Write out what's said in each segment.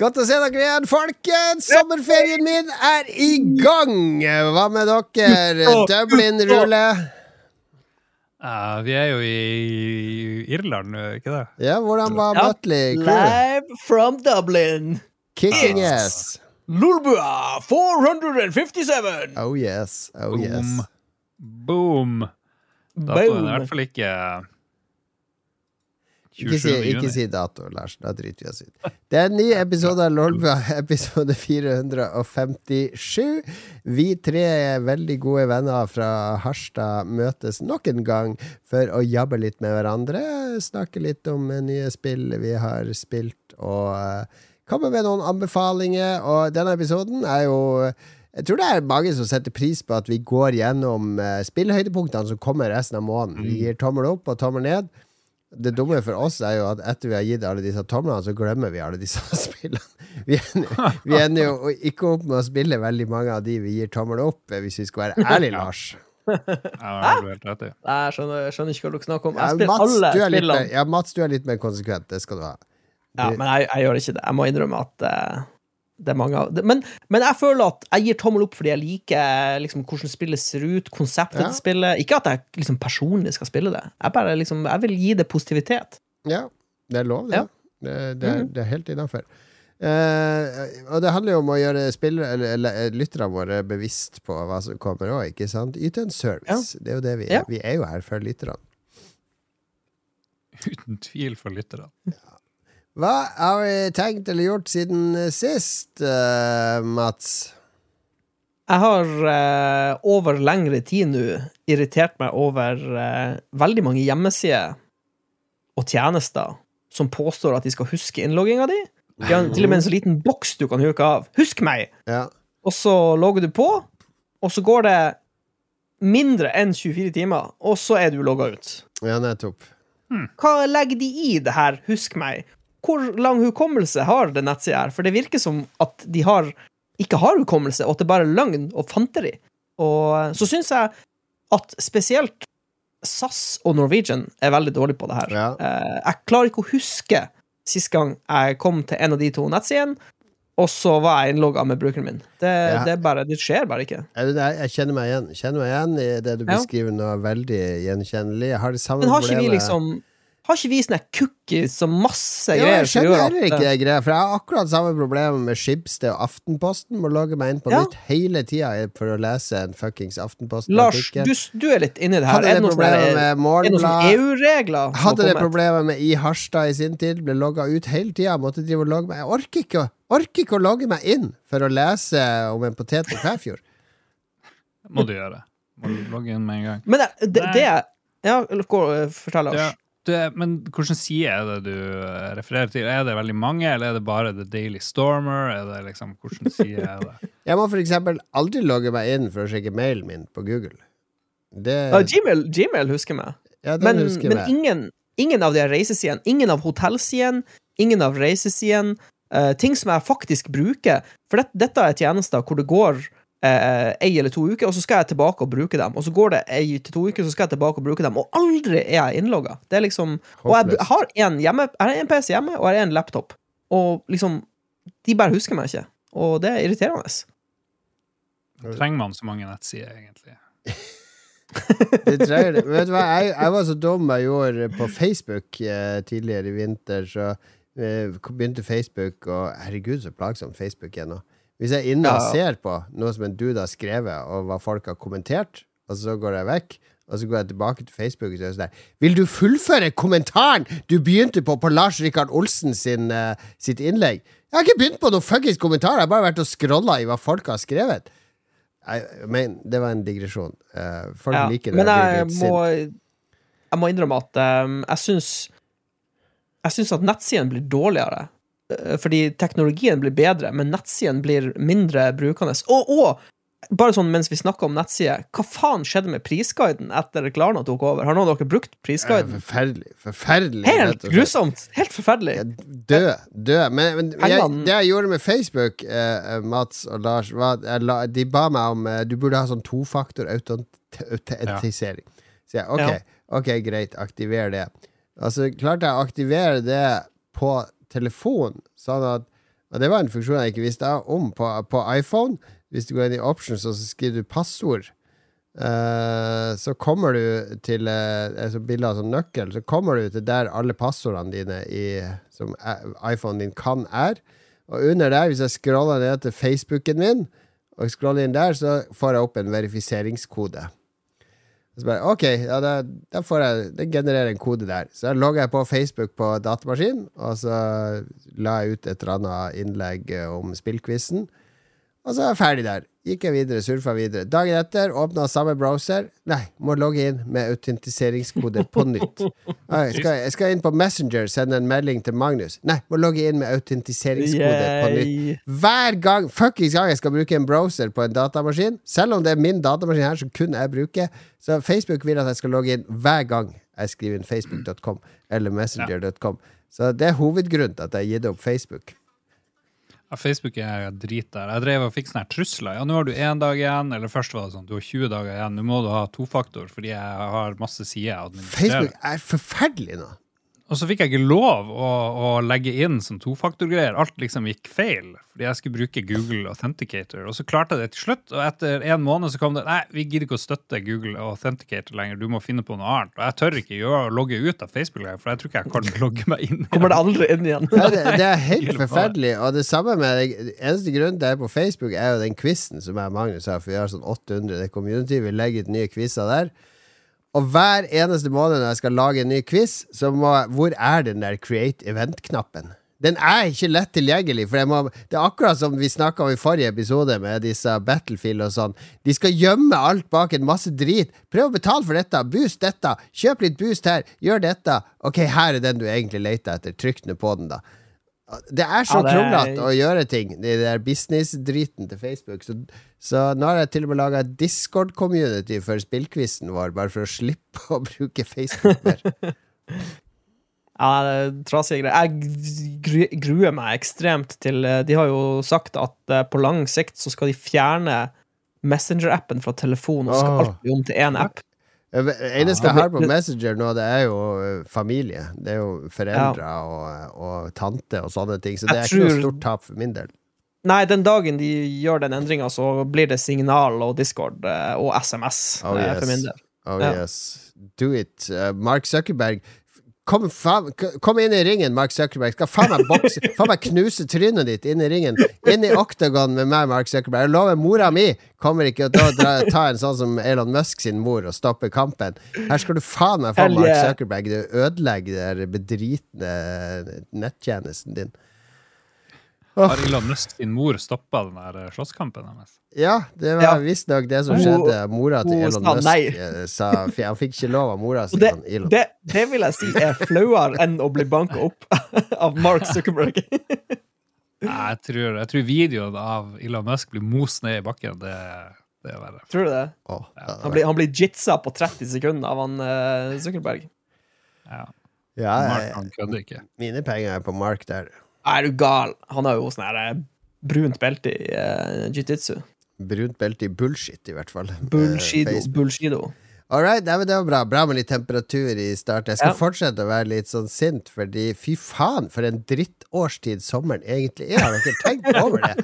Godt å se dere igjen, folkens! Sommerferien min er i gang! Hva med dere? Dublin-rulle? Uh, vi er jo i Irland ikke det? Ja, hvordan var Mutley Crew? Live from Dublin. Kicking Yes. ass. Lulbua 457. Oh yes. Oh yes. Boom. Boom. Datoen er i hvert fall ikke Ikke si, ikke si dato, Lars. Da driter vi oss ut. Det er en ny episode av Lolbua, episode 457. Vi tre veldig gode venner fra Harstad møtes nok en gang for å jabbe litt med hverandre. Snakke litt om eh, nye spill vi har spilt, og eh, komme med noen anbefalinger. Og denne episoden er jo jeg tror det er mange som setter pris på at vi går gjennom uh, spillhøydepunktene som kommer resten av måneden. Vi gir tommel opp og tommel ned. Det dumme for oss er jo at etter vi har gitt alle disse tomlene, så glemmer vi alle disse spillene. Vi ender, vi ender jo ikke opp med å spille veldig mange av de vi gir tommel opp, hvis vi skal være ærlige, Lars. Ja. Nei, Jeg skjønner, jeg skjønner ikke hva dere snakker om. Jeg spiller Mats, alle spillene. mer, ja, Mats, du er litt mer konsekvent. Det skal du ha. Ja, men jeg, jeg gjør ikke det. Jeg må innrømme at eh, det er mange av det. Men, men jeg føler at jeg gir tommel opp fordi jeg liker liksom, hvordan spillet ser ut, konseptet Ja. til spillet. Ikke at jeg liksom, personlig skal spille det. Jeg bare liksom, jeg vil gi det positivitet. Ja, det er lov, det. Ja. Det, det, er, Mhm. det er helt innafor. og det handler jo om å gjøre spillere, eller, eller lytterne våre bevisst på hva som kommer òg, ikke sant? Yte en service. Det er jo det vi er. Ja. Vi er jo her for lytterne. Uten tvil for lytterne. Hva har vi tenkt eller gjort siden eh, sist, uh, Mats? Jeg har uh, over lengre tid nå irritert meg over uh, veldig mange hjemmesider og tjenester som påstår at de skal huske innlogginga di. De har til og med en så liten boks du kan huke av. Husk meg! Ja. Og så logger du på, og så går det mindre enn 24 timer, og så er du logga ut. ja, nettopp. Hva legger de i det her 'husk meg'? Hvor lang hukommelse har det nettsida her? For det virker som at de har, ikke har hukommelse, og at det bare er løgn og fanteri. Og så syns jeg at spesielt SAS og Norwegian er veldig dårlige på det her. Ja. Eh, Jeg klarer ikke å huske sist gang jeg kom til en av de to nettsidene, og så var jeg innlogga med brukeren min. Det, Ja. det, bare, det skjer bare ikke. Jeg, jeg kjenner meg igjen Kjenner meg igjen i det du beskriver nå. Veldig gjenkjennelig. Jeg har det samme Men har ikke vi liksom Har ikke vi sånne cookies og masse Ja, greier jeg som skjønner gjør heller ikke det greia, for jeg har akkurat samme problemer med Skibsted og Aftenposten. Må logge meg inn på Ja. nytt hele tida for å lese en fuckings Aftenposten. Lars, du, du er litt inni det her. Hadde Er det det noe problemet med det noen Morgenblad. sånne EU-regler Hadde det problemet med i Harstad i sin tid. Ble logga ut hele tida. Måtte drive og logge meg. Jeg orker ikke, å- orker ikke å logge meg inn for å lese om en potet på Kvæfjord. Må du gjøre. Må du logge inn med en gang. Men det, det, det er Ja, fortell, Lars. Ja, det, men hvilken side er det du eh, refererer til? Er det veldig mange, eller er det bare The Daily Stormer? Er det liksom, Hvilken side er det? Jeg må for eksempel aldri logge meg inn for å sjekke mailen min på Google. Det Ja, Gmail, Gmail husker meg. ja, den Men, husker men meg. ingen, ingen av de reisesidene, ingen av hotellsidene, ingen av reisesidene, Uh, ting som jeg faktisk bruker. For det, dette er tjenester hvor det går eh, ei eller to uker, og så skal jeg tilbake og bruke dem. Og så går det ei til to uker, så skal jeg tilbake og bruke dem. Og aldri er jeg innlogga. Det er liksom Og jeg, jeg har en hjemme, jeg har en PC hjemme, og jeg har en laptop. Og liksom De bare husker meg ikke. Og det er irriterende. Trenger man så mange nettsider, egentlig? Det trenger det. Vet du hva, jeg, jeg var så dum jeg gjorde på Facebook eh, tidligere i vinter, så eh, begynte Facebook, og herregud, så plagsom Facebook er nå. Hvis jeg er inne og ser på noe som en dude har skrevet, og hva folk har kommentert, og så går jeg vekk, og så går jeg tilbake til Facebook og så er sånn der Vil du fullføre kommentaren du begynte på på Lars Rikard Olsen sin, uh, sitt innlegg? Jeg har ikke begynt på noen fuckings kommentar, jeg har bare vært og scrolla i hva folk har skrevet. Jeg, men det var en digresjon. Uh, folk Ja, liker det. men jeg jeg må, jeg må innrømme at um, jeg syns Jeg syns at nettsiden blir dårligere. Eh, Fordi teknologien blir bedre, men nettsiden blir mindre brukende. Og, og bare sånn mens vi snakker om nettsider, hva faen skjedde med prisguiden etter Klarna tok over? Har noen av dere brukt Eh, prisguiden? Forferdelig. Forferdelig. Helt og grusomt! Helt forferdelig. Død. Dø. Dø. Men, men jeg, det jeg gjorde med Facebook, eh, eh, Mats og Lars, var at la, de ba meg om eh, Du burde ha sånn tofaktor autentisering. Så jeg ok, Ja. ok, greit, aktiver det. Altså, klarte jeg å aktivere det på telefon. Sånn at og Det var en funksjon jeg ikke visste om på, på iPhone. Hvis du går inn i options og så skriver du passord, uh, så kommer du til uh, altså bilder sånn nøkkel. Så kommer du til der alle passordene dine i, som iPhone iPhonen din kan, er. Og under der, hvis jeg scroller ned til Facebooken min, og scroller inn der, så får jeg opp en verifiseringskode. Så bare, ok, ja, da, da får jeg, Det genererer en kode der. Så da logger jeg på Facebook på datamaskinen, og så la jeg ut et eller annet innlegg om spillquizen. Og så er jeg ferdig der. Gikk jeg videre, surfa videre. Dagen etter åpna samme browser. Nei, må logge inn med autentiseringskode på nytt. Jeg skal, jeg skal inn på Messenger, sende en melding til Magnus. Nei, må logge inn med autentiseringskode på nytt. Hver gang fuckings gang jeg skal bruke en browser på en datamaskin, selv om det er min datamaskin her som kun jeg bruker, så Facebook vil at jeg skal logge inn hver gang jeg skriver inn facebook.com eller messenger.com. Så det er hovedgrunnen til at jeg har gitt opp Facebook. Facebook er drit der. Jeg drev og fikk sånne her trusler. Ja, nå har du én dag igjen. Eller først var det sånn, du har 20 dager igjen. Nå må du ha tofaktor fordi jeg har masse sider. Facebook er forferdelig nå. Og så fikk jeg ikke lov å, å legge inn sånn tofaktorgreier. Alt liksom gikk feil. Fordi jeg skulle bruke Google Authenticator. Og så klarte jeg det til slutt, og etter en måned så kom det Nei, vi gidder ikke å støtte Google Authenticator lenger. Du må finne på noe annet. Og jeg tør ikke gjøre, logge ut av Facebook lenger, for jeg tror ikke jeg kan logge meg inn. Kommer det aldri inn igjen. Ja, det, det er helt forferdelig. Og det samme med det eneste grunnen til at jeg er på Facebook, er jo den quizen som jeg og Magnus har, for vi har sånn 800 det community. Vi legger ut nye quizer der. Og hver eneste måned når jeg skal lage en ny quiz, så må jeg Hvor er den der create event-knappen? Den er ikke lett tilgjengelig. For må, det er akkurat som vi snakka om i forrige episode, med disse Battlefield og sånn. De skal gjemme alt bak en masse drit. Prøv å betale for dette. Boost dette. Kjøp litt boost her. Gjør dette. Ok, her er den du egentlig leter etter. Trykk ned på den, da. Det er så Ja, det kronglete å gjøre ting, de der business-driten til Facebook. Så, så nå har jeg til og med laga et Discord-community for spillquizen vår, bare for å slippe å bruke Facebook mer. Ja, det er trasige greier. Jeg gruer meg ekstremt til eh, De har jo sagt at eh, på lang sikt så skal de fjerne Messenger-appen fra telefonen, og skal alt bli om til én app. Det eneste jeg har på Messenger nå, det er jo eh, familie. Det er jo foreldre og, og tante og sånne ting. Så det Jeg er ikke noe stort tap for min del. Nei, den dagen de gjør den endringa, så blir det signal og Discord eh, og SMS Oh, eh, yes. for min del. Oh Ja. yes. Do it. Uh, Mark Zuckerberg. Kom, faen, kom inn i ringen, Mark Zuckerberg. Skal faen meg bokse Faen meg knuse trynet ditt inn i ringen. Inn i oktagon med meg, Mark Zuckerberg. Jeg lover, mora mi kommer ikke til å ta en sånn som Elon Musk sin mor og stoppe kampen. Her skal du faen meg få Mark. Zuckerberg. Du ødelegger den bedritne nettjenesten din. Har og Nøst sin mor stoppa den der eh, slåsskampen deres? Ja, det var Ja. visstnok det som skjedde. Mora til Elon sa Musk eh, sa Han fikk ikke lov av mora si. Det, det, det vil jeg si er flauere enn å bli banka opp av Mark Zuckerberg. Nei, Jeg tror, jeg tror videoen av Elon Musk blir most ned i bakken. Det, det er verre. Tror du det? Oh, ja. Han blir, han blir jitsa på 30 sekunder av han uh, Zuckerberg. Ja. Ja, Mark han kødder ikke. mine penger er på Mark der. Er du gal? Han har jo sånn her eh, brunt belte i uh, jiu-jitsu. Brunt belte i bullshit, i hvert fall. Bullshido. Eh, Bullshido. All right, nei, men det var bra. Bra med litt temperatur i starten. Jeg skal Ja. fortsette å være litt sånn sint, fordi fy faen, for en drittårstid sommeren egentlig er. Har dere tenkt over det?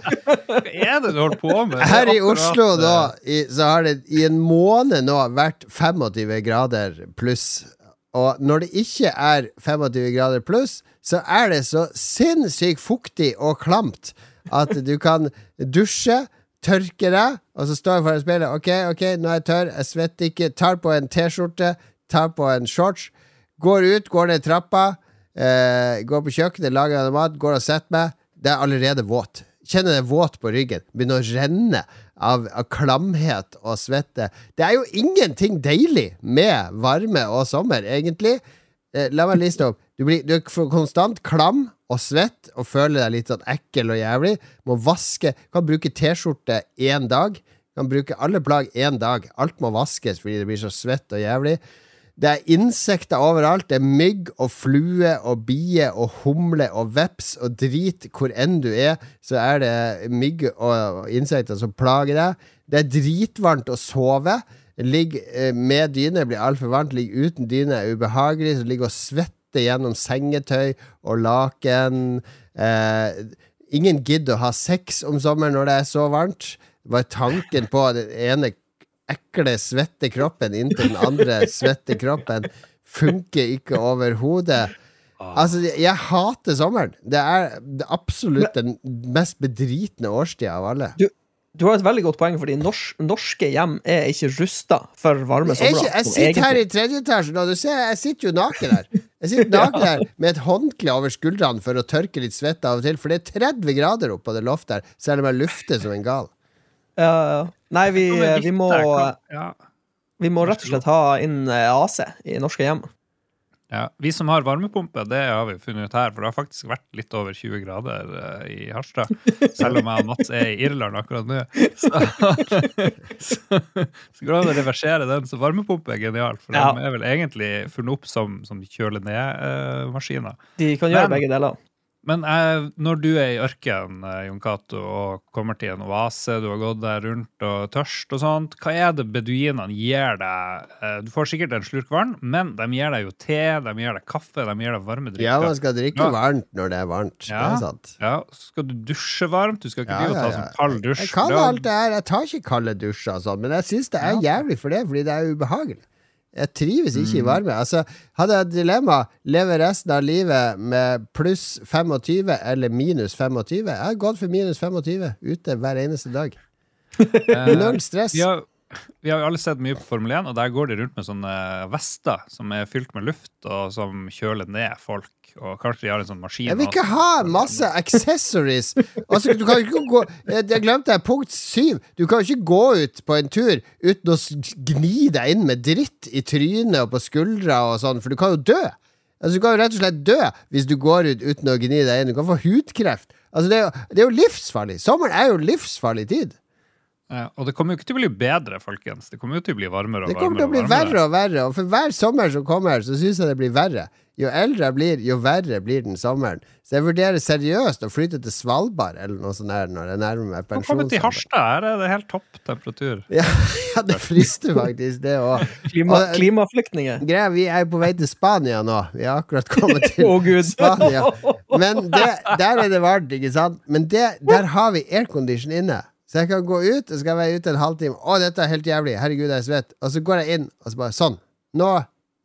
Hva er det du holder på med? Her i Oslo nå, i, så har det i en måned nå vært 25 grader pluss. Og når det ikke er 25 grader pluss, så er det så sinnssykt fuktig og klamt at du kan dusje, tørke deg, og så står jeg foran speilet. Ok, ok, nå er jeg tørr, jeg svetter ikke. Tar på en T-skjorte, tar på en shorts, går ut, går ned trappa, eh, går på kjøkkenet, lager mat, går og setter meg. Det er allerede våt. Kjenner det våt på ryggen. Begynner å renne av, av klamhet og svette. Det er jo ingenting deilig med varme og sommer, egentlig. Eh, la meg liste opp. Du, blir, du er konstant klam og svett og føler deg litt sånn ekkel og jævlig. Må vaske. Kan bruke T-skjorte én dag. Kan bruke alle plagg én dag. Alt må vaskes fordi det blir så svett og jævlig. Det er insekter overalt. Det er mygg og flue og bie og humle og veps og drit. Hvor enn du er, så er det mygg og insekter som plager deg. Det er dritvarmt å sove. Ligg eh, med dyne blir altfor varmt. Ligg uten dyne er ubehagelig. Så ligg og svette gjennom sengetøy og laken. Eh, ingen gidder å ha sex om sommeren når det er så varmt. Bare tanken på den ene ekle, svette kroppen inntil den andre svette kroppen funker ikke overhodet. Altså, jeg hater sommeren. Det er absolutt den mest bedritne årstida av alle. Du har et veldig godt poeng, fordi norsk, norske hjem er ikke rusta for varme somre. Jeg, jeg sitter her i tredje etasje og Du ser, jeg sitter jo naken her. Jeg sitter naken her med et håndkle over skuldrene for å tørke litt svette av og til, for det er 30 grader oppå på det loftet her, selv om jeg lufter som en gal. Ja, ja. Nei, vi, vi, må, vi må rett og slett ha inn eh, AC i norske hjem. Ja, Vi som har varmepumpe, det har vi funnet ut her, for det har faktisk vært litt over 20 grader eh, i Harstad. Selv om jeg og Mats er i Irland akkurat nå. Så, så, så går det an å reversere den. Så varmepumpe er genialt, for Ja. de er vel egentlig funnet opp som, som kjøle ned-maskiner. De kan gjøre Men- begge deler. Men eh, når du er i ørkenen, eh, Jon Cato, og kommer til en oase, du har gått der rundt og tørst og sånt, hva er det beduinene gir deg? Eh, du får sikkert en slurk vann, men de gir deg jo te, de gir deg kaffe, de gir deg varme drikker. Ja, man skal drikke Ja. varmt når det er varmt. Det er sant. Ja, Skal du dusje varmt? Du skal ikke Ja, drive og ta ja, ja. sånn kald dusj. Jeg kan alt det her. Jeg tar ikke kalde dusjer og sånn, men jeg syns det er jævlig for det, fordi det er ubehagelig. Jeg trives ikke i Mm. varme. Altså, hadde jeg et dilemma, leve resten av livet med pluss 25 eller minus 25, jeg har gått for minus 25 ute hver eneste dag. Eh, Null stress. Vi har, vi har jo alle sett mye på Formel 1, og der går de rundt med sånne vester som er fylt med luft, og som kjøler ned folk. Og kanskje de har en sånn maskin Jeg vil ikke ha masse accessories. Altså, du kan ikke gå Jeg glemte punkt syv. Du kan ikke gå ut på en tur uten å gni deg inn med dritt i trynet og på skuldra og sånn, for du kan jo dø. Altså, du kan jo rett og slett dø hvis du går ut uten å gni deg inn. Du kan få hudkreft. Altså, det er jo, det er jo livsfarlig. Sommeren er jo livsfarlig tid. Ja, og det kommer jo ikke til å bli bedre, folkens. Det kommer jo til å bli varmere og varmere. Det kommer til å bli verre og verre, og for hver sommer som kommer, så syns jeg det blir verre. Jo eldre jeg blir, jo verre blir den sommeren. Så jeg vurderer seriøst å flytte til Svalbard eller noe sånt her når jeg nærmer meg Kom til. Harstad, her er det helt topp temperatur. Ja, ja, det frister faktisk, det òg. Klima, klimaflyktninger. Greia, vi er jo på vei til Spania nå. Vi har akkurat kommet til oh, Gud. Spania. Men det, der er det varmt, ikke sant? Men det, der har vi aircondition inne. Så jeg kan gå ut, og så skal jeg være ute en halvtime. Å, dette er helt jævlig. Herregud, jeg er svett. Og så går jeg inn, og så bare sånn. Nå,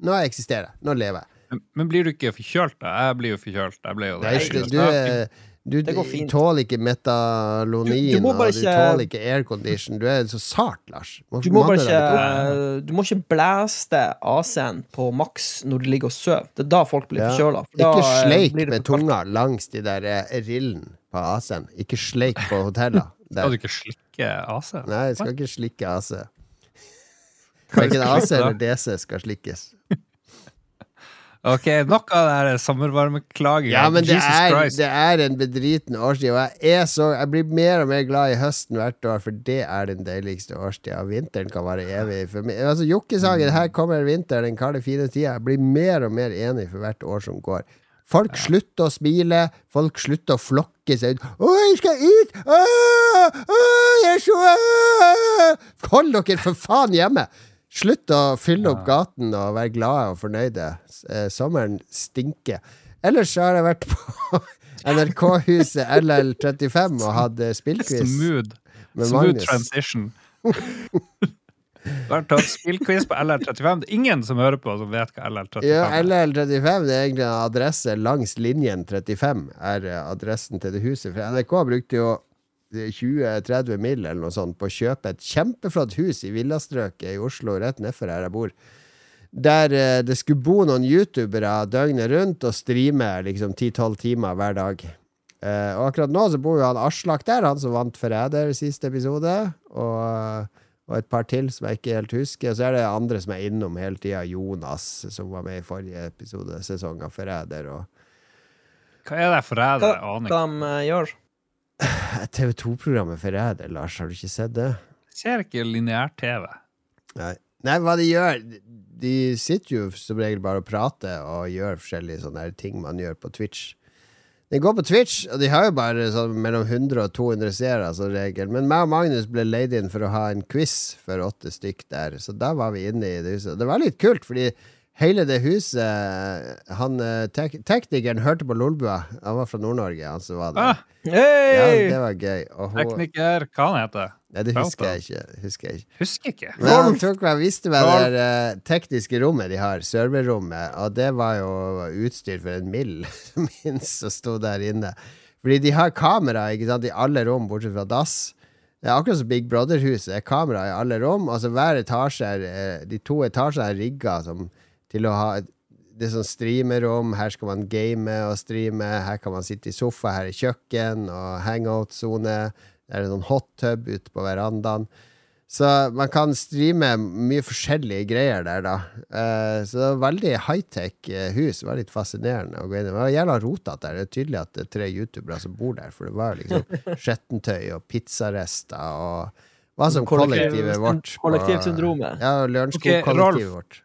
nå eksisterer jeg. Nå lever jeg. Men, men blir du ikke forkjølt, da? Jeg blir jo forkjølt. Jeg ble jo det. Nei, du, du, er- tåler ikke metalonin, Du- du og du tåler ikke aircondition. Du er så sart, Lars. Du må bare ikke Du må ikke blæste AC-en på maks når du ligger og sover. Det er da folk blir Ja. forkjøla. Ikke sleik med tunga langs de der rillene rillen på AC-en. Ikke sleik på hoteller. Skal du ikke slikke AC? Nei, jeg skal ikke slikke AC. Verken AC eller DC skal slikkes. Ok, nok av det her sommervarmeklaging. Ja, men det er, det er en bedriten årstid, og jeg, så, jeg blir mer og mer glad i høsten hvert år, for det er den deiligste årstida. Vinteren kan være evig. For meg. Altså, Jokkesagen, her kommer vinteren, den kalde, fine tida. Jeg blir mer og mer enig for hvert år som går. Folk slutter å smile, folk slutter å flokke seg ut. 'Å, jeg skal ut! Å, å, jeg er så å!» Hold dere for faen hjemme! Slutt å fylle opp gaten og være glade og fornøyde. Eh, Sommeren stinker. Ellers har jeg vært på NRK-huset LL35 og hatt eh, spillquiz Smooth. Smooth transition. Du har tatt spillquiz på LL35. Det er ingen som hører på, som vet hva LR35 Ja, er. LL35 det er egentlig en adresse langs linjen 35, er eh, adressen til det huset. For NRK brukte jo 20-30 mill. eller noe sånt på å kjøpe et kjempeflott hus i villastrøket i Oslo, rett nedfor her jeg bor. Der eh, det skulle bo noen youtubere døgnet rundt og streame liksom 10-12 timer hver dag. Eh, og akkurat nå så bor jo han Aslak der, han som vant Forræder siste episode. Og, og et par til som jeg ikke helt husker. Og så er det andre som er innom hele tida. Jonas, som var med i forrige episode, sesong av Forræder. Og Hva er det forræder? Hva, hva de eh, gjør? TV2-programmet Forræder, Lars, har du ikke sett det? Jeg ser ikke lineær-TV. Nei. Nei, hva de gjør De sitter jo som regel bare og prater og gjør forskjellige sånne ting man gjør på Twitch. De går på Twitch, og de har jo bare sånn mellom 100 og 200 seere som regel. Men meg og Magnus ble leid inn for å ha en quiz for åtte stykk der, så da var vi inne i det huset. Det var litt kult, fordi hele det huset Han eh, tek teknikeren hørte på Lolbua. Han var fra Nord-Norge, han som var der. Ah, Ja, det var gøy. Hun, tekniker, hva han heter nei, det husker jeg ikke. Husker jeg ikke. Husker ikke. Men han tok meg, viste meg det der, uh, tekniske rommet de har, serverrommet, og det var jo utstyr for en mill, minst, som sto der inne. Fordi de har kamera ikke sant, i alle rom, bortsett fra dass. Det er akkurat som Big Brother-huset. Det er kamera i alle rom. Altså Hver etasje er, eh, De to etasjene er rigga som, til å ha Det er sånn streamerom. Her skal man game og streame. Her kan man sitte i sofa. Her er kjøkken og hangout-sone. Det er det sånn hot tub ute på verandaen. Så man kan streame mye forskjellige greier der, da. Eh, så det var veldig high-tech eh, hus. Det var litt fascinerende å gå inn i. Det var jævla rotete der. Det er tydelig at det er tre youtubere som bor der, for det var liksom skjettentøy og pizzarester og hva som Kollektiv- kollektivet vårt. kollektivsyndromet. Ja, Lørenskog-kollektivet okay, vårt.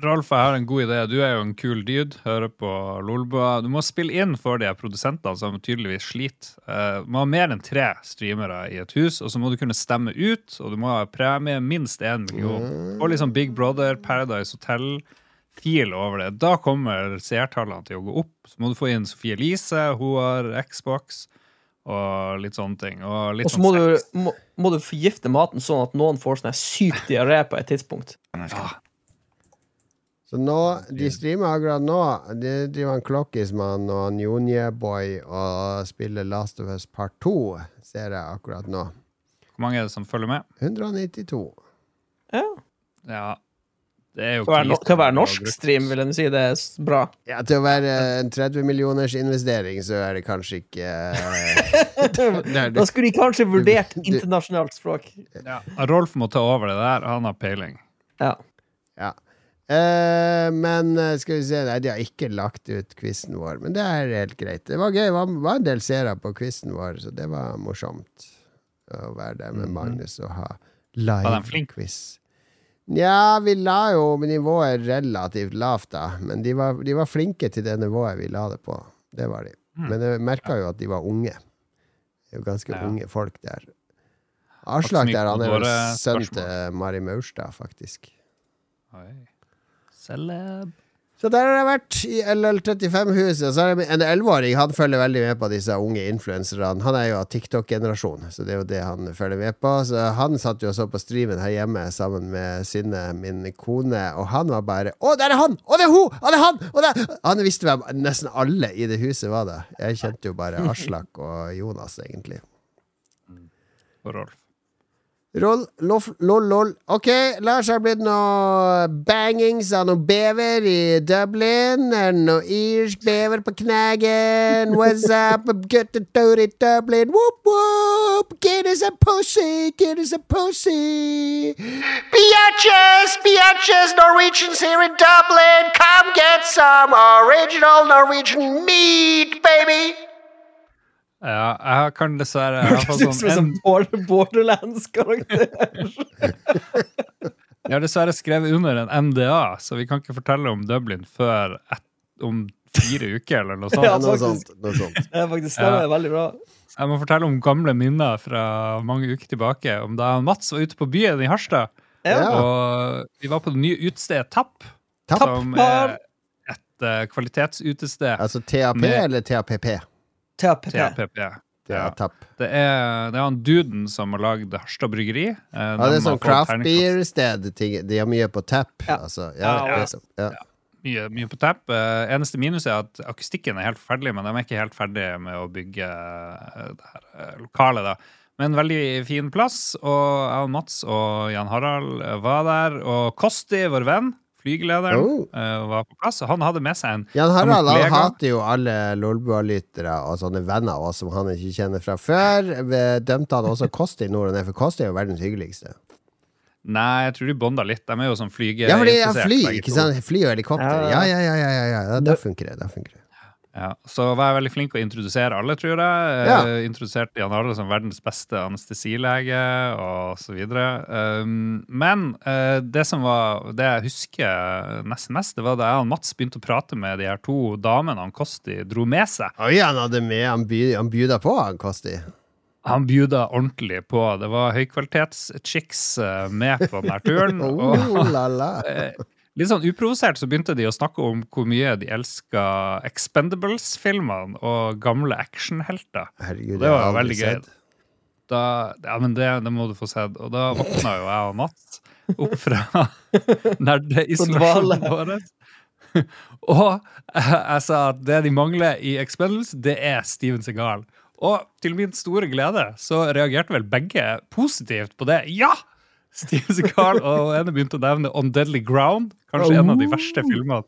Rolf, jeg har en god idé. Du er jo en kul dude, hører på Lolbua. Du må spille inn for de produsentene som tydeligvis sliter. Uh, må ha mer enn tre streamere i et hus, og så må du kunne stemme ut, og du må ha premie minst én million. Og liksom Big Brother, Paradise Hotel-fil over det. Da kommer seertallene til å gå opp. Så må du få inn Sofie Elise, hun har Xbox, og litt sånne ting. Og litt så sånn må du, sex. må, må du forgifte maten sånn at noen får sånn syk diaré på et tidspunkt. Så nå, de streamer akkurat nå. De driver en Klokkismann og en Jonjeboy og spiller Last of Us Part 2, ser jeg akkurat nå. Hvor mange er det som følger med? 192. Ja. Ja, det er jo Til å være, no til å være norsk stream, vil jeg si det er bra. Ja, til å være en 30 millioners investering, så er det kanskje ikke Nei, Da skulle de kanskje vurdert du- internasjonalt språk. Ja, Rolf må ta over det der. Han har peiling. Ja. Ja. Eh, men eh, skal vi se Nei, de har ikke lagt ut quizen vår, men det er helt greit. Det var gøy. Det var, var en del seere på quizen vår, så det var morsomt å være der med Magnus og ha live-quiz. Nja, vi la jo nivået relativt lavt, da. Men de var, de var flinke til det nivået vi la det på. Det var de. Men jeg merka jo at de var unge. Det er jo ganske Ja. unge folk der. Aslak der, han er vel sønnen sønn til Mari Maurstad, faktisk. Oi. Celeb. Så der har jeg vært i LL35-huset. Så er det en elleveåring. Han følger veldig med på disse unge influenserne. Han er jo av TikTok-generasjon, så det er jo det han følger med på. Så han satt jo og så på streamen her hjemme sammen med Synne, min kone, og han var bare Å, der er han! Å, det er hun! Å, det er han! Å, det er... Han visste hvem nesten alle i det huset var det. Jeg kjente jo bare Aslak og Jonas, egentlig. Og Rolf. Roll, loff, lol, lol. Ok, Lars har blitt noe bangings av noe bever i Dublin. Er det noe irsk bever på knagen? What's up, get the dirty Dublin? Whoop, whoop! Us a pussy, us a pussy. Biatches, biatches, Norwegians here in Dublin. Come get some original Norwegian meat, baby. Ja, jeg kan dessverre Jeg har fått Hørtes ut som en sånn sånn Border- Borderlands-karakter. Jeg har dessverre skrevet under en MDA, så vi kan ikke fortelle om Dublin før et, om fire uker, eller noe sånt. Ja, noe sånt. Noe sånt. Det er faktisk det er veldig bra. Jeg må fortelle om gamle minner fra mange uker tilbake. Om da Mats var ute på byen i Harstad, Ja. Ja. og vi var på det nye utestedet Tapp, Tapp. som er et uh, kvalitetsutested. Altså TAP Med- eller TAPP? TAPP. Det er Ja. Det er, det er han duden som har lagd Harstad Bryggeri. Eh, Ja, det er sånn craft beer-sted. De har mye på tap. Ja. Altså. Ja, Ja, nettopp. ja. Mye, mye på tap. Eh, eneste minus er at akustikken er helt forferdelig, men de er ikke helt ferdige med å bygge eh, det her lokalet. da. Men veldig fin plass, og jeg og Mats og Jan Harald var der. Og Kosti, vår venn, flygelederen, Oh. eh, var på plass. og Han hadde med seg en Jan Harald han hater jo alle Lolbua-lyttere og sånne venner av oss som han ikke kjenner fra før. Dømte han også Kosti nord og ned, for Kosti er jo verdens hyggeligste. Nei, jeg tror de bonda litt. De er jo sånn flyge... Ja, fordi jeg fly, ikke sant? Fly og helikopter. Ja, Ja, ja, ja. ja, ja, da funker det. Da funker det. Ja, så var jeg veldig flink å introdusere alle, tror jeg. Ja. Uh, introduserte Jan Harald som verdens beste anestesilege, videre. Um, men uh, det som var Det jeg husker nesten mest, det var da jeg og Mats begynte å prate med de her to damene han Kosti dro med seg. Oi, han hadde med Han, by, han byda på, han Kosti. Han bjuda ordentlig på. Det var høykvalitets-chicks eh, med på denne turen. Oh, lala. la, la. litt sånn uprovosert så begynte de å snakke om hvor mye de elska Expendables-filmene og gamle actionhelter. Herregud, Det var veldig gøy. Da, ja, men det, det må du få sett. Og da våkna jo jeg og Mats opp fra nerdeisolasjonen vår. Og jeg sa at det de mangler i Expendables, det er Steven Segal. Og til min store glede så reagerte vel begge positivt på det. Ja! Steven Seagal og ene begynte å nevne On Deadly Ground. Kanskje en av de verste filmene.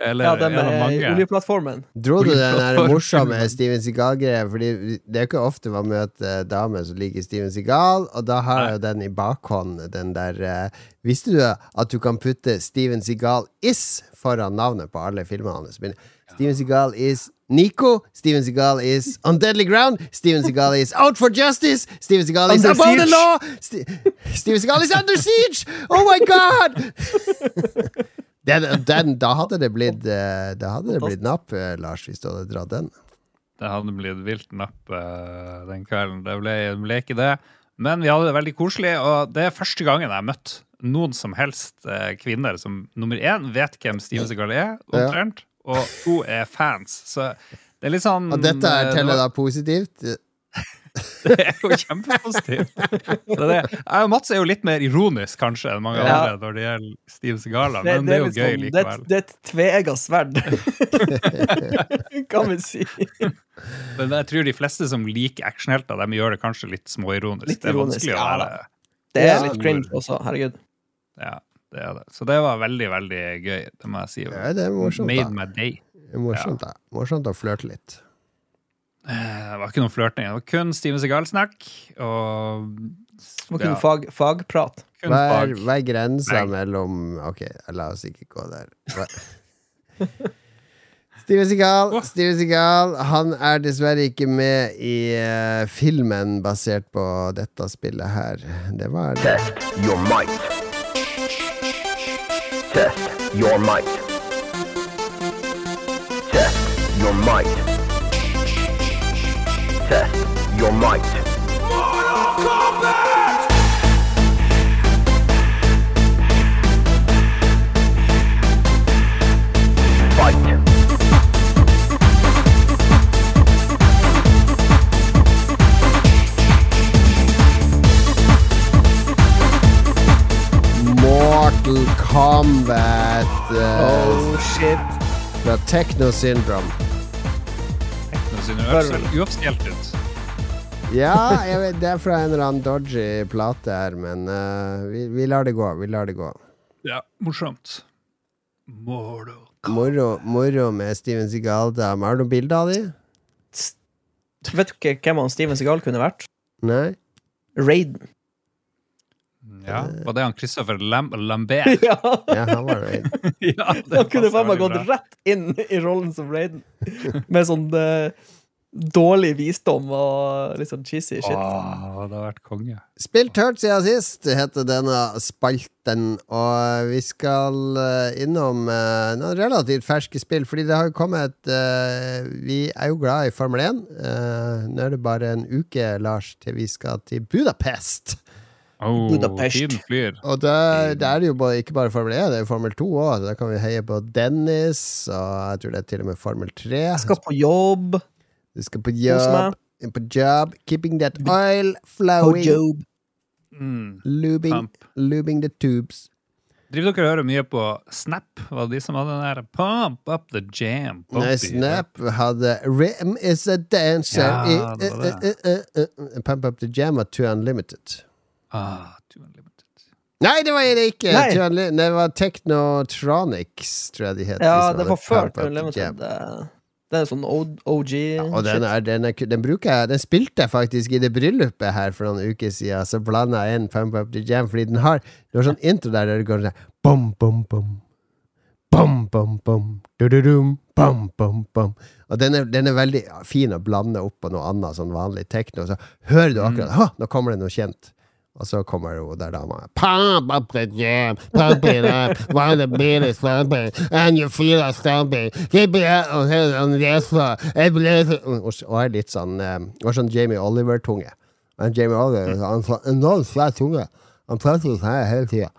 Eller Ja, den med oljeplattformen. Dro du den der morsomme Steven Seagal-greia? Fordi det er jo ikke ofte man møter damer som liker Steven Seagal, og da har jeg jo den i bakhånd, den der uh, Visste du at du kan putte Steven Seagal is foran navnet på alle filmene hans? Steven Seagal is Nico. Steven Seagal is On Deadly Ground. Steven Seagal is Out for Justice. Steven Seagal is Under siege. the. Law. St Steven Seagal is Under Siege! Oh my god! Den, den, da hadde det blitt eh, Da hadde det blitt napp, eh, Lars, hvis du hadde dratt den. Det hadde blitt vilt napp eh, den kvelden. Det ble, ble ikke det. Men vi hadde det veldig koselig, og det er første gangen jeg har møtt noen som helst kvinner som nummer én vet hvem Steven Seagal er, omtrent, og to er fans. Så det er litt sånn Og dette er eh, det teller da positivt. Det er jo kjempepositivt. Det, jeg og Mats er jo litt mer ironisk kanskje enn mange Ja. andre når det gjelder Steve Segala, men det, er jo gøy sånn- det, er likevel. et- det er et tveegga sverd, kan vi si. Men jeg tror de fleste som liker actionhelter, de gjør det kanskje litt småironisk. Litt det er ironisk, vanskelig å være. Det er litt cringe også, herregud. Ja, det er det. Så det var veldig, veldig gøy. Det må jeg si. Ja, det er morsomt, Made da. my day. Det er morsomt, da. Morsomt å flørte litt. Eh, Det var ikke noe flørting. Det var kun Steven Segal-snakk. Og Det var kun ja, fag, fagprat. kun Hva er, fag. hva er grensa Nei. mellom Ok, la oss ikke gå der. Steven Steven oh. Steven Segal Han er dessverre ikke med i uh, filmen basert på dette spillet her. Det var det. Test your might. Test your might. Test your might. Test your might. Fight. Mortal Kombat Uh, Oh shit. fra Techno Syndrome. Det ser uoffisielt ut. Ja, jeg vet, det er fra en eller annen dodgy plate her, men uh, vi, vi lar det gå. Vi lar det gå. Ja, morsomt. Mortal Moro, moro med Steven Seagal-dame. Har du noen bilder av de? Vet du ikke hvem han Steven Seagal kunne vært? Nei? Raiden. Ja, Var det han Christopher Lam Lambert? ja, Ja, han var Raiden. ja, det han kunne faen meg gått rett inn i rollen som Raiden. Med sånn uh, dårlig visdom og litt sånn cheesy shit. Åh, det har vært konge. Spilt hørt siden sist, heter denne spalten. Og vi skal eh, innom uh, noen relativt ferske spill, fordi det har jo kommet uh, Vi er jo glad i Formel 1. Uh, nå er det bare en uke, Lars, til vi skal til Budapest. Oh, Budapest. Tiden flyr. Og det, det er det jo bare, ikke bare Formel 1, det er jo Formel 2 òg. Da kan vi heie på Dennis, og jeg tror det er til og med Formel 3. Jeg skal på jobb. Du skal på jobb. På job. Keeping that oil flowing. jobb. Mm. Lubing, lubing the tubes. Driver dere og hører mye på Snap? Var det de som hadde den der Pump up the jam? Nei, Snap hadde Rim is a dancer Ja, i- det I, uh, uh, uh, uh, Pump Up The Jam var Two Unlimited. Ah, Too Unlimited. Nei, det var det ikke! Nei. Det var Technotronics, tror jeg de het. Ja, det var før Pump Unlimited. Det er sånn OG OG Og den, er, den, er, den bruker jeg Den spilte jeg faktisk i det bryllupet her for noen uker siden. Så blanda jeg inn Pump Up The Jam, fordi den har Det var sånn intro der der det går sånn bom, bom, bom. Bom, bom, bom. Du-du-dum. Bom, bom, bom. Og den er, den er veldig fin å blande opp på noe annet, sånn vanlig tekno. Så hører du akkurat mm. nå kommer det noe kjent. Og så kommer jo der dama. Blaze- Og er litt sånn eh, Og sånn Jamie Oliver-tunge. Men Jamie Oliver han har en enormt svær tunge. Han prater sånn her hele tida.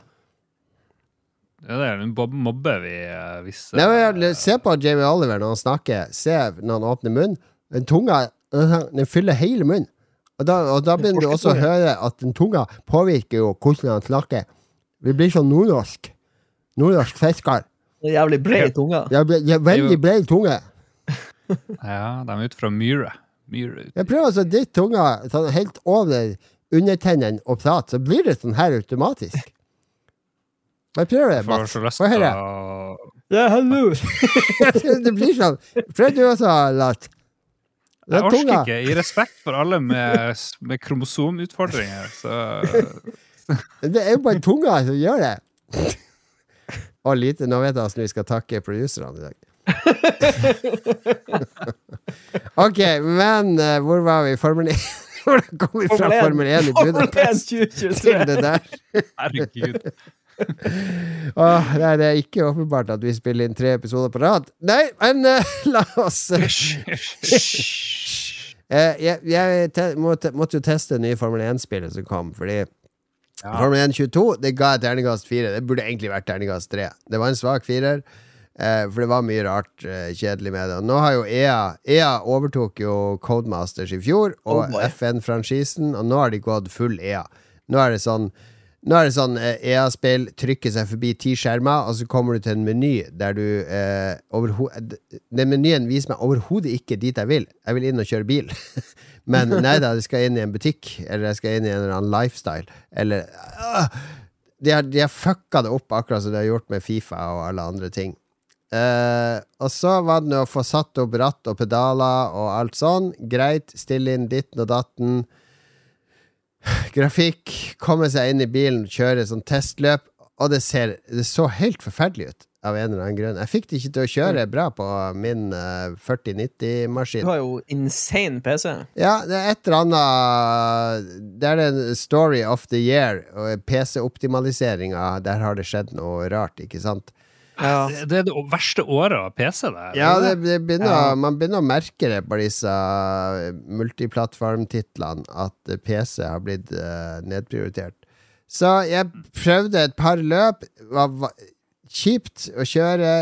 Det er en bob- mobber vi visste. Nei, men, se på Jamie Oliver når han snakker. Se når han åpner munnen. Den tunga den fyller hele munnen. Og da, og da begynner du også å høre at den tunga påvirker jo hvordan han snakker. Vi blir sånn nordnorsk. Nordnorsk fisker. Det er Jævlig bred tunga. Ja, blir- jeg er veldig bred tunge. Ja, de er ute fra Myhre. Myhre ut. Jeg prøver altså ditt tunga sånn helt over undertennene og prate, så blir det sånn her automatisk. Jeg prøver, det, Mats. Få høre. å Ja, hallo. det blir sånn. Prøv du også, Lat. Jeg er orker tunga. ikke, i respekt for alle med, med kromosomutfordringer, så Det er jo bare tunga som gjør det. Og lite, nå vet jeg hvordan vi skal takke producerne i dag. ok, men uh, hvor var vi? Formel 1? Hvordan kom vi fra Formel 1 i Budapest til det der? herregud. Åh, nei, det er ikke åpenbart at vi spiller inn tre episoder på rad. Nei, men uh, la oss uh, Jeg, jeg te, måtte, måtte jo teste det nye Formel 1-spillet som kom, fordi Formel 1 22 det ga jeg terningkast 4. Det burde egentlig vært terningkast 3. Det var en svak firer, Uh, for det var mye rart uh, kjedelig med det. Og nå har jo EA EA overtok jo Codemasters i fjor, og Oh. FN-franchisen, og nå har de gått full EA. Nå er det sånn nå er det sånn eh, EA-spill trykker seg forbi ti skjermer, og så kommer du til en meny der du eh, Den menyen viser meg overhodet ikke dit jeg vil. Jeg vil inn og kjøre bil. Men nei da, jeg skal inn i en butikk, eller jeg skal inn i en eller annen lifestyle. Eller ah, de, har, de har fucka det opp, akkurat som de har gjort med Fifa og alle andre ting. Uh, og så var det å få satt opp ratt og pedaler og alt sånn. Greit. Stille inn ditten og datten grafikk, komme seg inn i bilen, kjøre sånn testløp, og det ser Det så helt forferdelig ut, av en eller annen grunn. Jeg fikk det ikke til å kjøre bra på min eh, Du 4090-maskin. har jo insane PC. Ja, det er et eller annet Det er en story of the year, PC-optimaliseringa, der har det skjedd noe rart, ikke sant? Ja. Det det er det verste året av PC, det. Ja, det det, begynner, Ja. man begynner å merke det på disse eh, multiplattformtitlene, at PC har blitt eh, nedprioritert. Så jeg prøvde et par løp. Var, var kjipt å kjøre.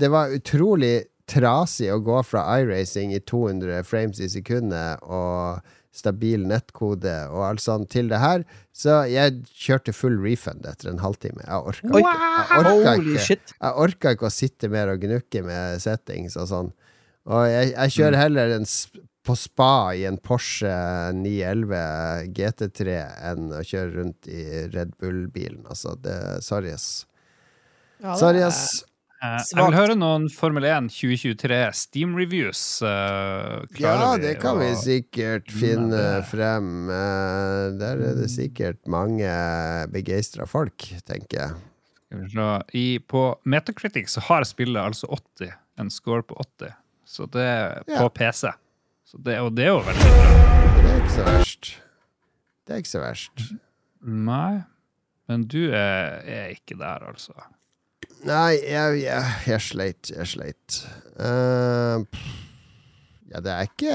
Det var utrolig trasig å gå fra iRacing i 200 frames i sekundet og stabil nettkode og alt sånt til det her. Så jeg kjørte full refund etter en halvtime. Jeg orka ikke. Jeg orka ikke. Jeg orka ikke å sitte mer og gnukke med settings og sånn. Og jeg, jeg kjører heller en på spa i en Porsche 911 GT3 enn å kjøre rundt i Red Bull-bilen. Altså, det Sorry, ass. Ja, Sorry, ass. Eh, Jeg vil høre noen Formel 1 2023 Steam-reviews. Uh, Ja, det kan vi sikkert finne frem. Uh, Der er det sikkert mange begeistra folk, tenker jeg. I, på Metacritic så har spillet altså 80. En score på 80. Så det er på Ja. PC. Så det, og det er jo veldig bra. Det er ikke så verst. Det er ikke så verst. Nei, men du er, er ikke der, altså. Nei, jeg, jeg, jeg sleit. Jeg sleit. Uh, ja, det er ikke,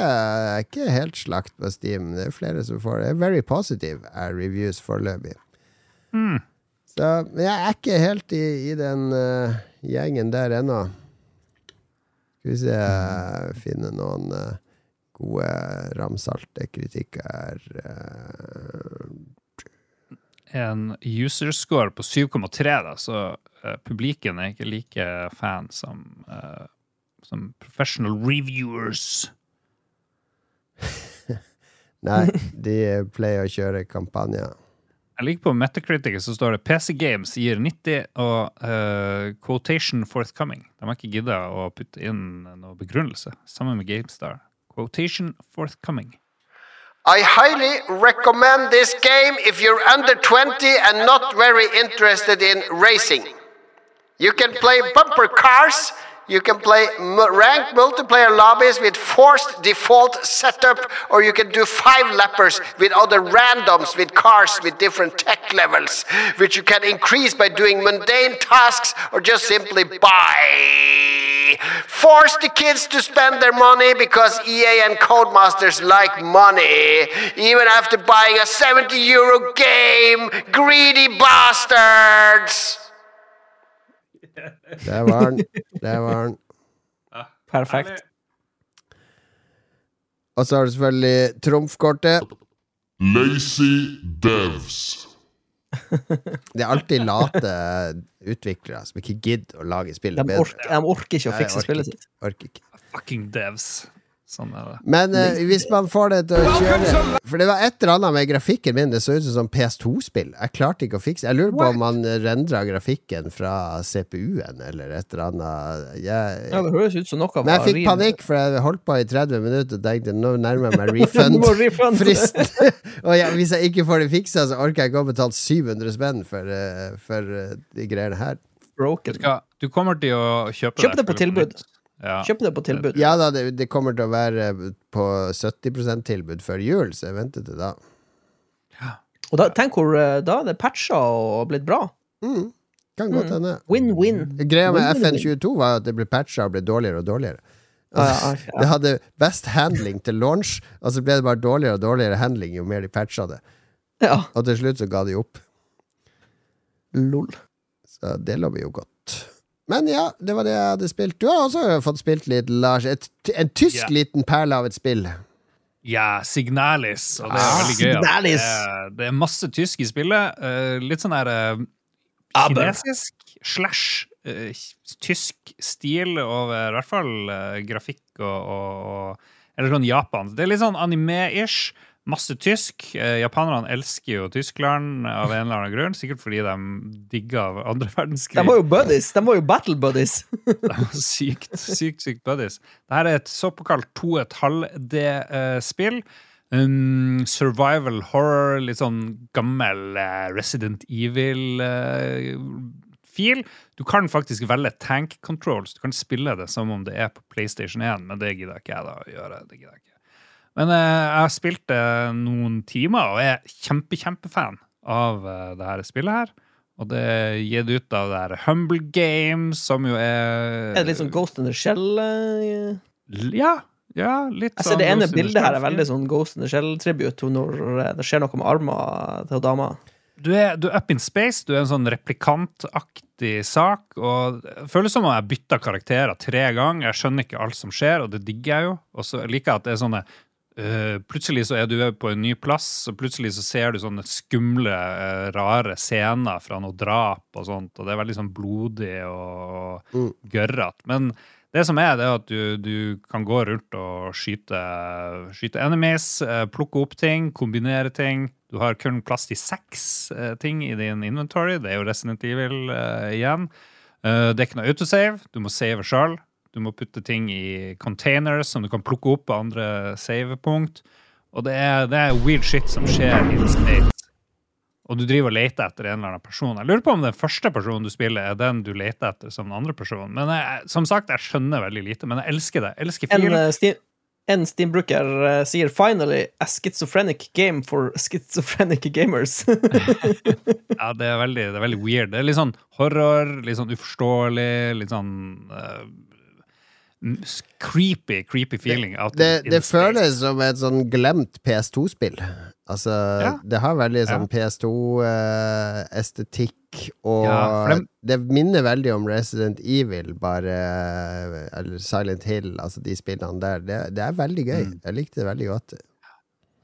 ikke helt slakt på Steam. Det er flere som får det. er Very positive er reviews foreløpig. Mm. Så jeg er ikke helt i, i den uh, gjengen der ennå. Skal vi se Finne noen uh, gode ramsalte kritikker. eh. En user-score på 7,3, da, så uh, publiken er ikke like fan som, uh, som professional reviewers. nei, de pleier å kjøre kampanjer. Jeg liker på Metacritic så står det PC Games gir 90 og uh, quotation forthcoming. De har ikke gidda å putte inn noe begrunnelse. Sammen med GameStar. Quotation forthcoming. I highly recommend this game if you're under 20 and not very interested in racing. You can play bumper cars, you can play ranked multiplayer lobbies with forced default setup, or you can do five lappers with other randoms with cars with different tech levels, which you can increase by doing mundane tasks or just simply buy. Force the kids to spend their money because EA and Codemasters like money, even after buying a 70 euro game. Greedy bastards! Der var den. Der var den. Perfekt. Og så har du selvfølgelig trumfkortet. Lazy devs. Det er alltid late utviklere som ikke gidder å lage spillet De, bedre. ork, de orker ikke å fikse orker spillet sitt. Orker ikke. Fucking devs. Sånn er det. Men eh, hvis man får det til å kjøre For det var et eller annet med grafikken min. Det så ut som PS2-spill. Jeg klarte ikke å fikse Jeg lurer på om man rendra grafikken fra CPU-en eller et eller annet. Jeg, Ja, det høres ut som noe men jeg fikk panikk, for jeg holdt på i 30 minutter og tenkte nå nærmer jeg meg Du refund. refund. Frist. og ja, hvis jeg ikke får det fiksa, så orker jeg ikke å betale 700 spenn for, eh, for eh, de greiene her. Broken. Du kommer til å kjøpe Kjøp det på tilbud. nytt. Ja. Kjøp det på tilbud. Ja da, det, det kommer til å være på 70 %-tilbud før jul, så jeg venter til da. Og da, tenk hvor da da er det patcha og blitt bra. Mm. Kan godt hende. Win-win. Greia med FN22 var at det ble patcha og ble dårligere og dårligere. Ja, ja, ja. Det hadde best handling til launch, og så ble det bare dårligere og dårligere handling jo mer de patcha det. ja. Og til slutt så ga de opp. Lol. Så det lover jo godt. Men ja, det var det jeg hadde spilt. Du har også fått spilt litt, Lars. Et, en tysk yeah. liten perle av et spill. Ja, Signalis. Og det er Ah, veldig gøy. at Det, er, det er masse tysk i spillet. Uh, litt sånn her uh, kinesisk slash uh, tysk stil over i hvert fall grafikk og, og, og Eller sånn Japan. Det er litt sånn anime-ish. Masse tysk. Eh, japanerne elsker jo Tyskland av en eller annen grunn. Sikkert fordi de digger andre verdenskrig. De var jo buddies. De var jo battle buddies. sykt, sykt, sykt buddies. Dette er et såkalt 2,5D-spill. Um, survival horror, litt sånn gammel eh, Resident Evil-fil. du kan faktisk velge tank controls. Du kan spille det som om det er på PlayStation 1, men det gidder ikke jeg da å gjøre. det gidder jeg ikke. Men eh, jeg har spilt det noen timer og er kjempe, kjempefan av eh, det her spillet her. Og det er gitt ut av det her Humble Games, som jo er Er det litt sånn Ghost in the Shell? eh? Ja. ja litt Jeg ser det ene bildet her er veldig sånn Ghost in the Shell-tribut når det skjer noe med armer til dama. Du er, du er up in space, du er en sånn replikantaktig sak, og det føles som om jeg bytta karakterer tre ganger. Jeg skjønner ikke alt som skjer, og det digger jeg jo. Og så liker jeg at det er sånne øh, Plutselig så er du på en ny plass, og plutselig så ser du sånne skumle, øh, rare scener fra noe drap og sånt, og det er veldig sånn blodig og, Mm. gørrete. Men det som er, det er at du, du kan gå rundt og skyte, skyte enemies, eh, plukke opp ting, kombinere ting. Du har kun plass til seks eh, ting i din inventory. Det er jo Resident Evil eh, igjen. Eh, det er ikke noe autosave. Du må save sjøl. Du må putte ting i containers som du kan plukke opp på andre savepunkt. Og det er, det er weird shit som skjer i space. Og du driver og leter etter en eller annen person. Jeg lurer på om den første personen du spiller, er den du leter etter som den andre personen. Men jeg, som sagt, jeg skjønner veldig lite, men jeg elsker det. Jeg elsker En, uh, eh, Steam, en Steam-bruker eh, sier 'finally a schizophrenic game for schizophrenic gamers'. Ja, det er, veldig, det er veldig weird. Det er litt sånn horror, litt sånn uforståelig, litt sånn s- creepy, creepy feeling. Det, Det, det føles som et sånn glemt PS2-spill. Altså, Ja. det har veldig Ja. sånn PS2-estetikk, og Ja, for det minner veldig om Resident Evil, bare Eller Silent Hill, altså de spillene der. Det, det er veldig gøy. Mm. Jeg likte det veldig godt.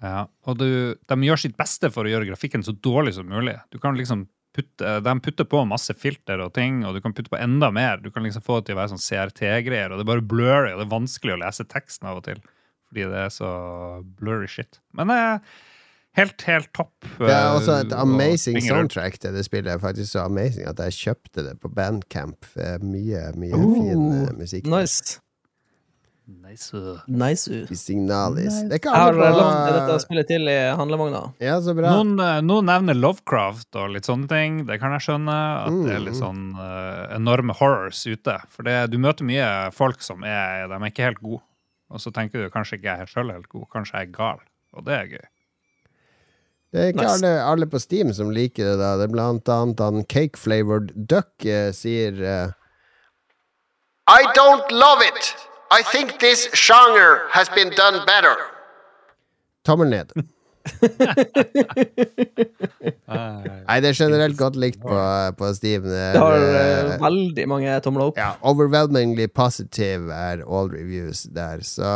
Ja, og du, de gjør sitt beste for å gjøre grafikken så dårlig som mulig. Du kan liksom putte, De putter på masse filter og ting, og du kan putte på enda mer. Du kan liksom få det til å være sånn CRT-greier, og det er bare blurry, og det er vanskelig å lese teksten av og til. Fordi det er så blurry shit. Men det er helt, helt topp. Det er eh, også et amazing soundtrack til det spillet. er Faktisk så amazing at jeg kjøpte det på Bandcamp. Mye, mye Oh, fin eh, musikk. nice. Nice. uh. nice. I Signalis. Det ikke Jeg har eh, lagt til dette spillet til i handlevogna. Ja, så bra. Noen, eh, noen nevner Lovecraft og litt sånne ting. Det kan jeg skjønne. At det er litt Mm. sånn uh, enorme horrors ute. For det, du møter mye folk som er De er ikke helt gode. Og så tenker du kanskje ikke jeg er helt god. Kanskje jeg er gal. Og det er gøy. Det er ikke Nice. alle, alle på Steam som liker det. da Det er Blant annet han Cake Flavored Duck eh, sier eh, I don't love it. I think this genre has been done better. tommel ned. Nei, det er generelt godt likt på, på Steam. Det har eh, veldig mange tomler opp. ja, overwhelmingly positive er all reviews der. Så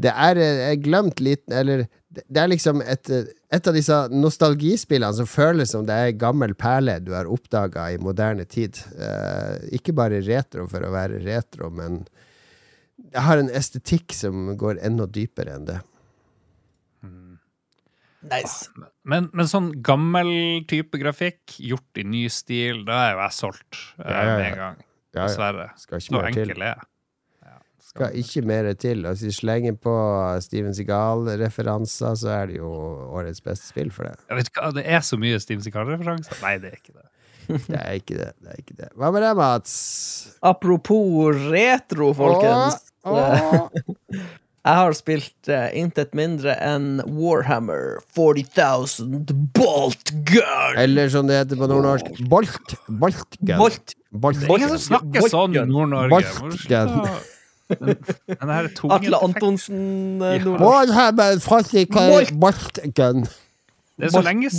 det er eh, glemt liten Eller det er liksom et, et av disse nostalgispillene som føles som det er en gammel perle du har oppdaga i moderne tid. Uh, ikke bare retro for å være retro, men det har en estetikk som går enda dypere enn det. Nice. Men, men sånn gammel type grafikk, gjort i ny stil, da er jo jeg solgt med Ja, ja, ja. en gang. Ja, ja. Dessverre. Skal ikke Så mer til. enkel er jeg. Ja, Skal ikke mer til. Og hvis vi slenger på Steven Seagal-referanser, så er det jo årets beste spill for det. Jeg vet hva, Det er så mye Steven Seagal-referanser. Nei, det er ikke det. Det er ikke det. det, er ikke det. Hva med deg, Mats? Apropos retro, folkens. Åh, Jeg har spilt uh, intet mindre enn Warhammer 40,000 Bolt Gun. Eller som det heter på nordnorsk, Bolt. Boltgun. Bolt. Bolt. Det er ingen som snakker sånn i Nord-Norge. Boltgun. Atle Antonsen uh, Ja. Warhammer 40K Bolt. Boltgun. Det er så lenge.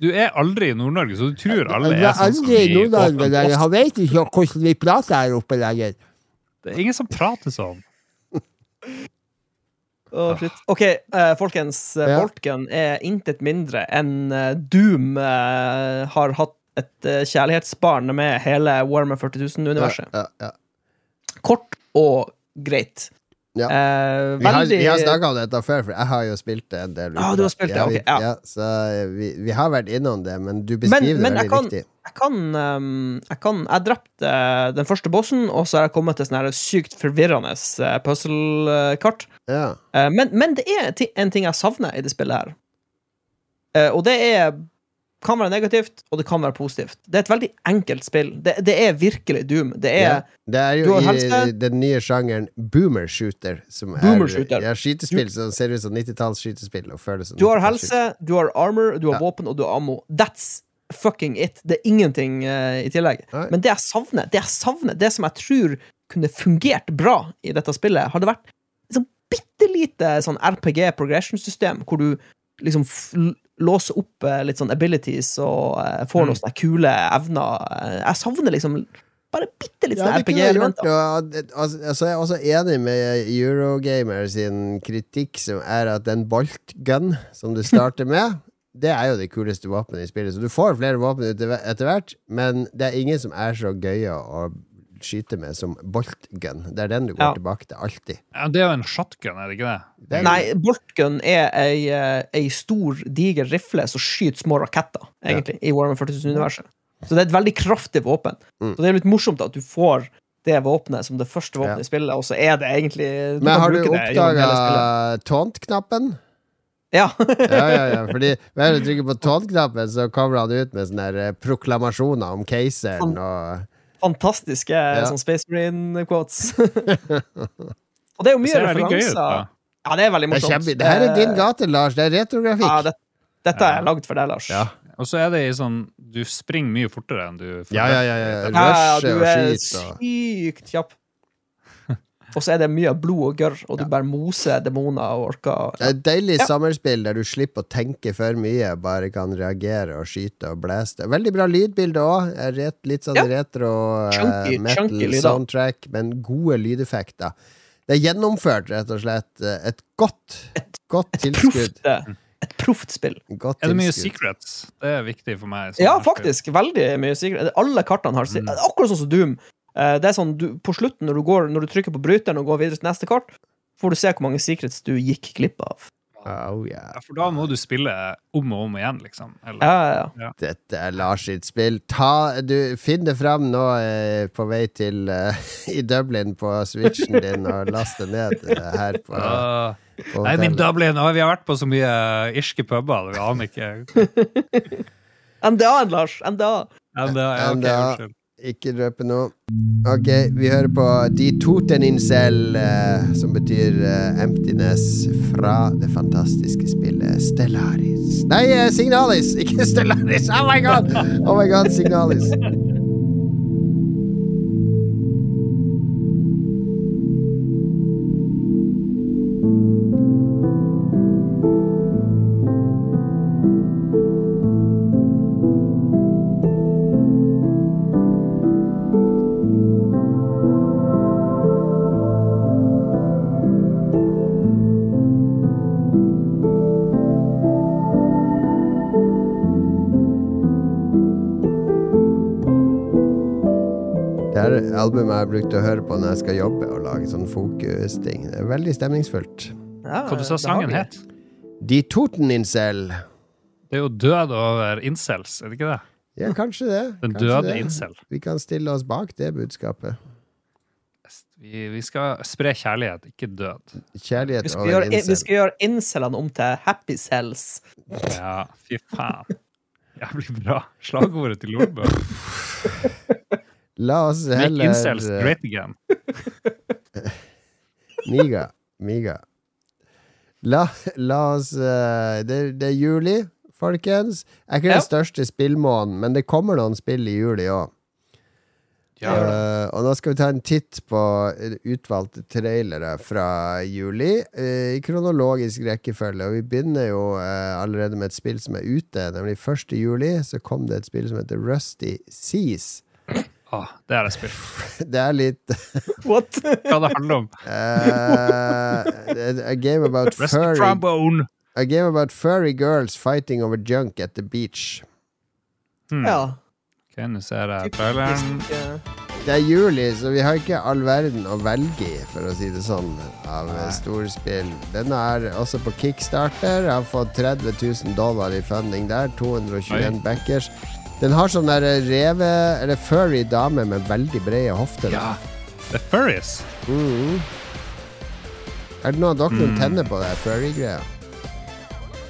Du er aldri i Nord-Norge, så du tror alle er er sånn som aldri i i Nord-Norge lenger. Han vet ikke hvordan vi prater her oppe lenger. Det er ingen som prater sånn. Å, shit. OK, eh, folkens. eh, Ja. Bolken er intet mindre enn eh, Doom har hatt et kjærlighetsbarn med hele Warhammer 40 000-universet. Ja, ja, ja. Kort og greit. Ja. Eh, Vi har, vi har snakka om dette før, for jeg har jo spilt det en del. Ah, du har spilt det, vi, okay, ja. så vi, vi har vært innom det, men du beskriver men det jeg veldig kan- riktig. Jeg kan, um, jeg kan Jeg drepte eh, den første bossen, og så har jeg kommet til sånn her sykt forvirrende uh, puzzle-kart. Ja. Eh, men, men det er en ting jeg savner i det spillet her. Eh, og det er kan være negativt, og det kan være positivt. Det er et veldig enkelt spill. Det, det er virkelig Doom. Det er Ja. Det er jo i den nye sjangeren boomer shooter, som Boomer er shooter. ja, skytespill som ser ut som 90-talls skytespill. Og føles som Du har helse, du har armor, du har Ja. våpen, og du har ammo. That's fucking it. Det er ingenting uh, i tillegg. Nei. Men det jeg savner, det jeg savner, det som jeg tror kunne fungert bra i dette spillet, hadde vært sånn bitte lite sånn RPG progression-system, hvor du liksom f låser opp eh, litt sånn abilities og eh, får Mm. noen sånne kule evner. Eh, Jeg savner liksom bare bitte litt Ja. RPG-elementer. Ja, altså, altså, jeg er også enig med Eurogamer sin kritikk, som er at den boltgun som du starter med, det er jo det kuleste våpenet i spillet. Så du får flere våpen etter hvert, men det er ingen som er så gøye å skyte med som boltgun. Det er den du går Ja. tilbake til alltid. Ja, det er jo en shotgun, er det ikke det? Det er- Nei, Boltgun er ei, eh, ei stor, diger rifle som skyter små raketter, egentlig, i Warhammer 40 000-universet. Så det er et veldig kraftig våpen. Mm. Så det er litt morsomt at du får det våpenet som det første våpenet Ja. i spillet, og så er det egentlig Men har du oppdaga taunt-knappen? Ja. Ja, ja, ja. Fordi hvis du trykker på taunt-knappen, så kommer han ut med sånne eh, proklamasjoner om keiseren og Fantastiske sånn Space Marine-quotes. og det er jo Det mye referanser. Ja, det er veldig morsomt. det her er din Eh, gate, Lars. Det er retrografikk. Ja, det, dette er lagd for deg, Lars. Ja. Og så er det i sånn Du springer mye fortere enn du Ja, ja, ja, ja. Ja, ja, du er sykt kjapp. Og så er det mye blod og gørr, og du bare moser demoner og orker. Det er et deilig Ja. sommerspill der du slipper å tenke for mye, bare kan reagere og skyte og blæste. Veldig bra lydbilde òg. Litt sånn Ja. retro eh, Chunky, metal chunky soundtrack, men gode lydeffekter. Det er gjennomført, rett og slett. eh, Et godt, et tilskudd. Profte. et proft spill. Godt Er det mye tilskudd. secrets? Det er viktig for meg. Ja, faktisk. Veldig mye secrets. Alle kartene har Mm. Akkurat sånn som Doom. Eh, Det er sånn, du, På slutten, når du, går, når du trykker på bryteren og går videre til neste kart, får du se hvor mange secrets du gikk glipp av. Oh, yeah. Ja, for da må du spille om og om igjen, liksom. Eller, Ja, ja, ja. Dette er Lars sitt spill. Ta, du, finn det fram nå eh, på vei til eh, i Dublin på switchen din, og last det ned eh, her på, uh, på Nei, min. Dublin Vi har vært på så mye irske puber. Vi aner ikke. NDA-en, Lars! NDA. NDA, ja, okay, unnskyld. Ikke røpe noe. Ok, vi hører på De Toteninsel, eh, som betyr eh, emptiness, fra det fantastiske spillet Stellaris. Nei, eh, Signalis! Ikke Stellaris! Oh my god! Oh my god, Signalis. Jeg brukte å høre på når jeg skal jobbe og lage sånn fokusting. Det er veldig stemningsfullt. Ja, Hva du sa sangen het? De Totenincel. Det er jo død over incels, er det ikke det? Ja, kanskje det. Den kanskje døde det. incel. Vi kan stille oss bak det budskapet. Vi, vi skal spre kjærlighet, ikke død. Kjærlighet over gjøre, vi skal gjøre incelene om til happy cells. Ja, fy faen. Jævlig bra. Slagordet til Lolbø. La oss Make heller incels eh, great again. Miga. Miga. La, la oss uh, det, det er juli, folkens. Er ikke Ja. den største spillmåneden, men det kommer noen spill i juli òg. Ja. og nå skal vi ta en titt på eh, utvalgte trailere fra juli, uh, i kronologisk rekkefølge. Og vi begynner jo eh, allerede med et spill som er ute. Nemlig 1. juli så kom det et spill som heter Rusty Seas. Ah, det er et spill. Det er litt What? Hva det handler om? uh, A game about furry trombone. A game about furry girls fighting over junk at the beach. Hmm. Ja. Ok, nå ser jeg traileren. Det er juli, så vi har ikke all verden å velge i, for å si det sånn, av eh, storspill. Denne er også på Kickstarter. Har fått 30 000 dollar i funding der. 221 Oi. backers. Den har sånn der reve... Eller furry dame med veldig brede hofter. Ja. The Furries. Mm. Er det noe av dere som Mm. tenner på det furry-greia?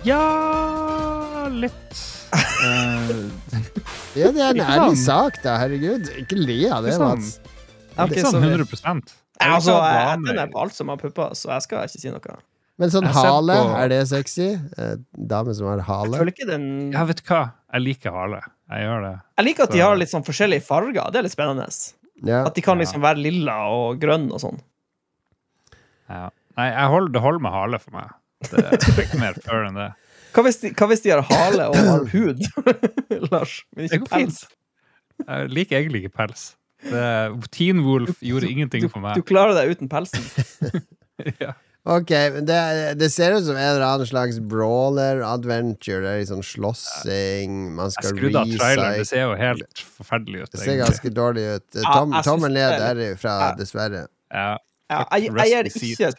Ja Litt. Eh, Ja, det er en ærlig sånn. sak, da. Herregud. Ikke le av det, sånn. Mats. Det er ikke sånn 100 Jeg Ja, vil altså, jeg tenner på alt som har pupper, så jeg skal ikke si noe. Men sånn Jeg hale, på- er det sexy? Eh, Dame som har Jeg hale? føler ikke den Ja, vet du hva? Jeg liker hale. Jeg gjør det. Jeg liker at de har litt sånn forskjellige farger. Det er litt spennende. Ja. At de kan liksom være lilla og grønn og sånn. Ja. Nei, jeg holder, det holder med hale for meg. Det er ikke mer før enn det. Hva hvis de, hva hvis de har hale og har hud? Lars. Men ikke fint. pels. Jeg liker egentlig ikke pels. Det, Teen Wolf gjorde ingenting Du, for du klarer deg uten pelsen. Ja. Ok, det, det ser ut som en eller annen slags brawler-adventure. Det er litt sånn slåssing, man Jeg skal skrudde av traileren. Det ser jo helt forferdelig ut. Det ser egentlig. ganske dårlig ut. Tom, ja, tommel ned det er derifra, Ja. dessverre. Ja. Ja, jeg, jeg, jeg gir ikke.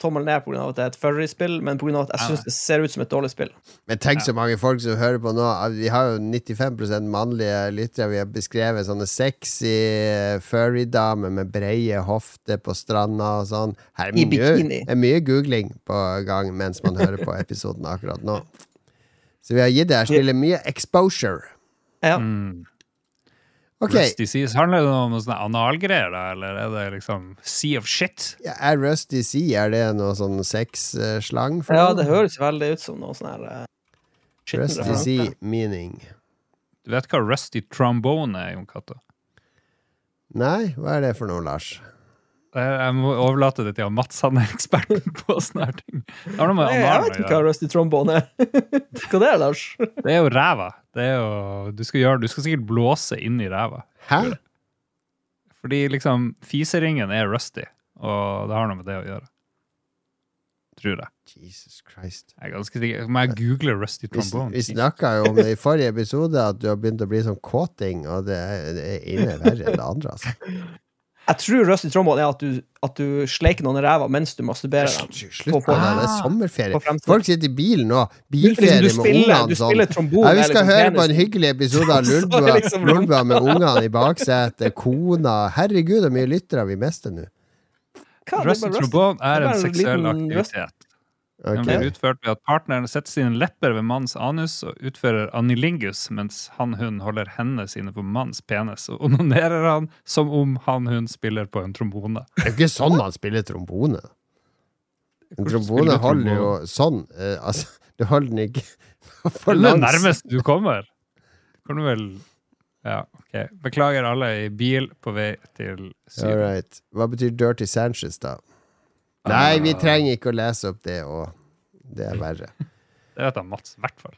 Tommel ned pga. at det er et furry-spill, men pga. at jeg syns det ser ut som et dårlig spill. Men tenk så mange folk som hører på nå. Vi har jo 95% mannlige lyttere. Vi har beskrevet sånne sexy furry-damer med breie hofter på stranda og sånn. Her er I mye, bikini. det er mye googling på gang mens man hører på episoden akkurat nå. Så vi har gitt det her spillet mye exposure. Ja. Mm. Ok, Rusty Seas. Handler det om noen sånne analgreier, da? Eller er det liksom Sea of Shit? ja, er Rusty Sea Er det noe sånn sexslang for ja, det høres veldig ut som noe sånn her uh, Rusty Sea meaning. Du vet hva Rusty Trombone er, Jon Cato? Nei, hva er det for noe, Lars? Jeg må overlate det til Mats, han er eksperten på sånne her ting. Det har noe med Jeg vet ikke hva. Rusty Trombone er. Hva det er, Lars? Det er jo ræva. Det jo, du, skal gjøre, du skal sikkert blåse inn i ræva. Hæ? Fordi liksom fiseringen er rusty, og det har noe med det å gjøre. Tror jeg. Jesus Christ. Jeg er ganske sikker. Må jeg google rusty Vi, trombone? vi snakka jo om det i forrige episode, at du har begynt å bli sånn kåting, og det det er inne verre enn det andre, altså. Jeg tror Rusty Trombone er at du, at du sleiker noen i ræva mens du masturberer dem. Slutt på det, det er sommerferie. På. Folk sitter i bilen nå, Liksom, bilferie du med ungene sånn. trombone Ja, vi skal liksom høre på en hyggelig episode av er liksom med ungene i baksetet, kona Herregud, så mye lyttere vi mister nå. Røst i Rusty trombone er er en en seksuell aktivitet. Den blir utført ved at partneren setter sine lepper ved mannens anus og utfører anilingus, mens han-hun holder hendene sine på mannens penis og onanerer han som om han-hun spiller på en trombone. Det er jo ikke sånn man spiller trombone. En Hvordan trombone holder jo sånn. Eh, altså, du holder den ikke for Det er langs. du kommer. Kan du vel Ja, OK. Beklager alle i bil på vei til All right. Hva betyr Dirty Sanchez, da? Nei, vi trenger ikke å lese opp det, òg. det er verre. Det vet jeg Mats, i hvert fall.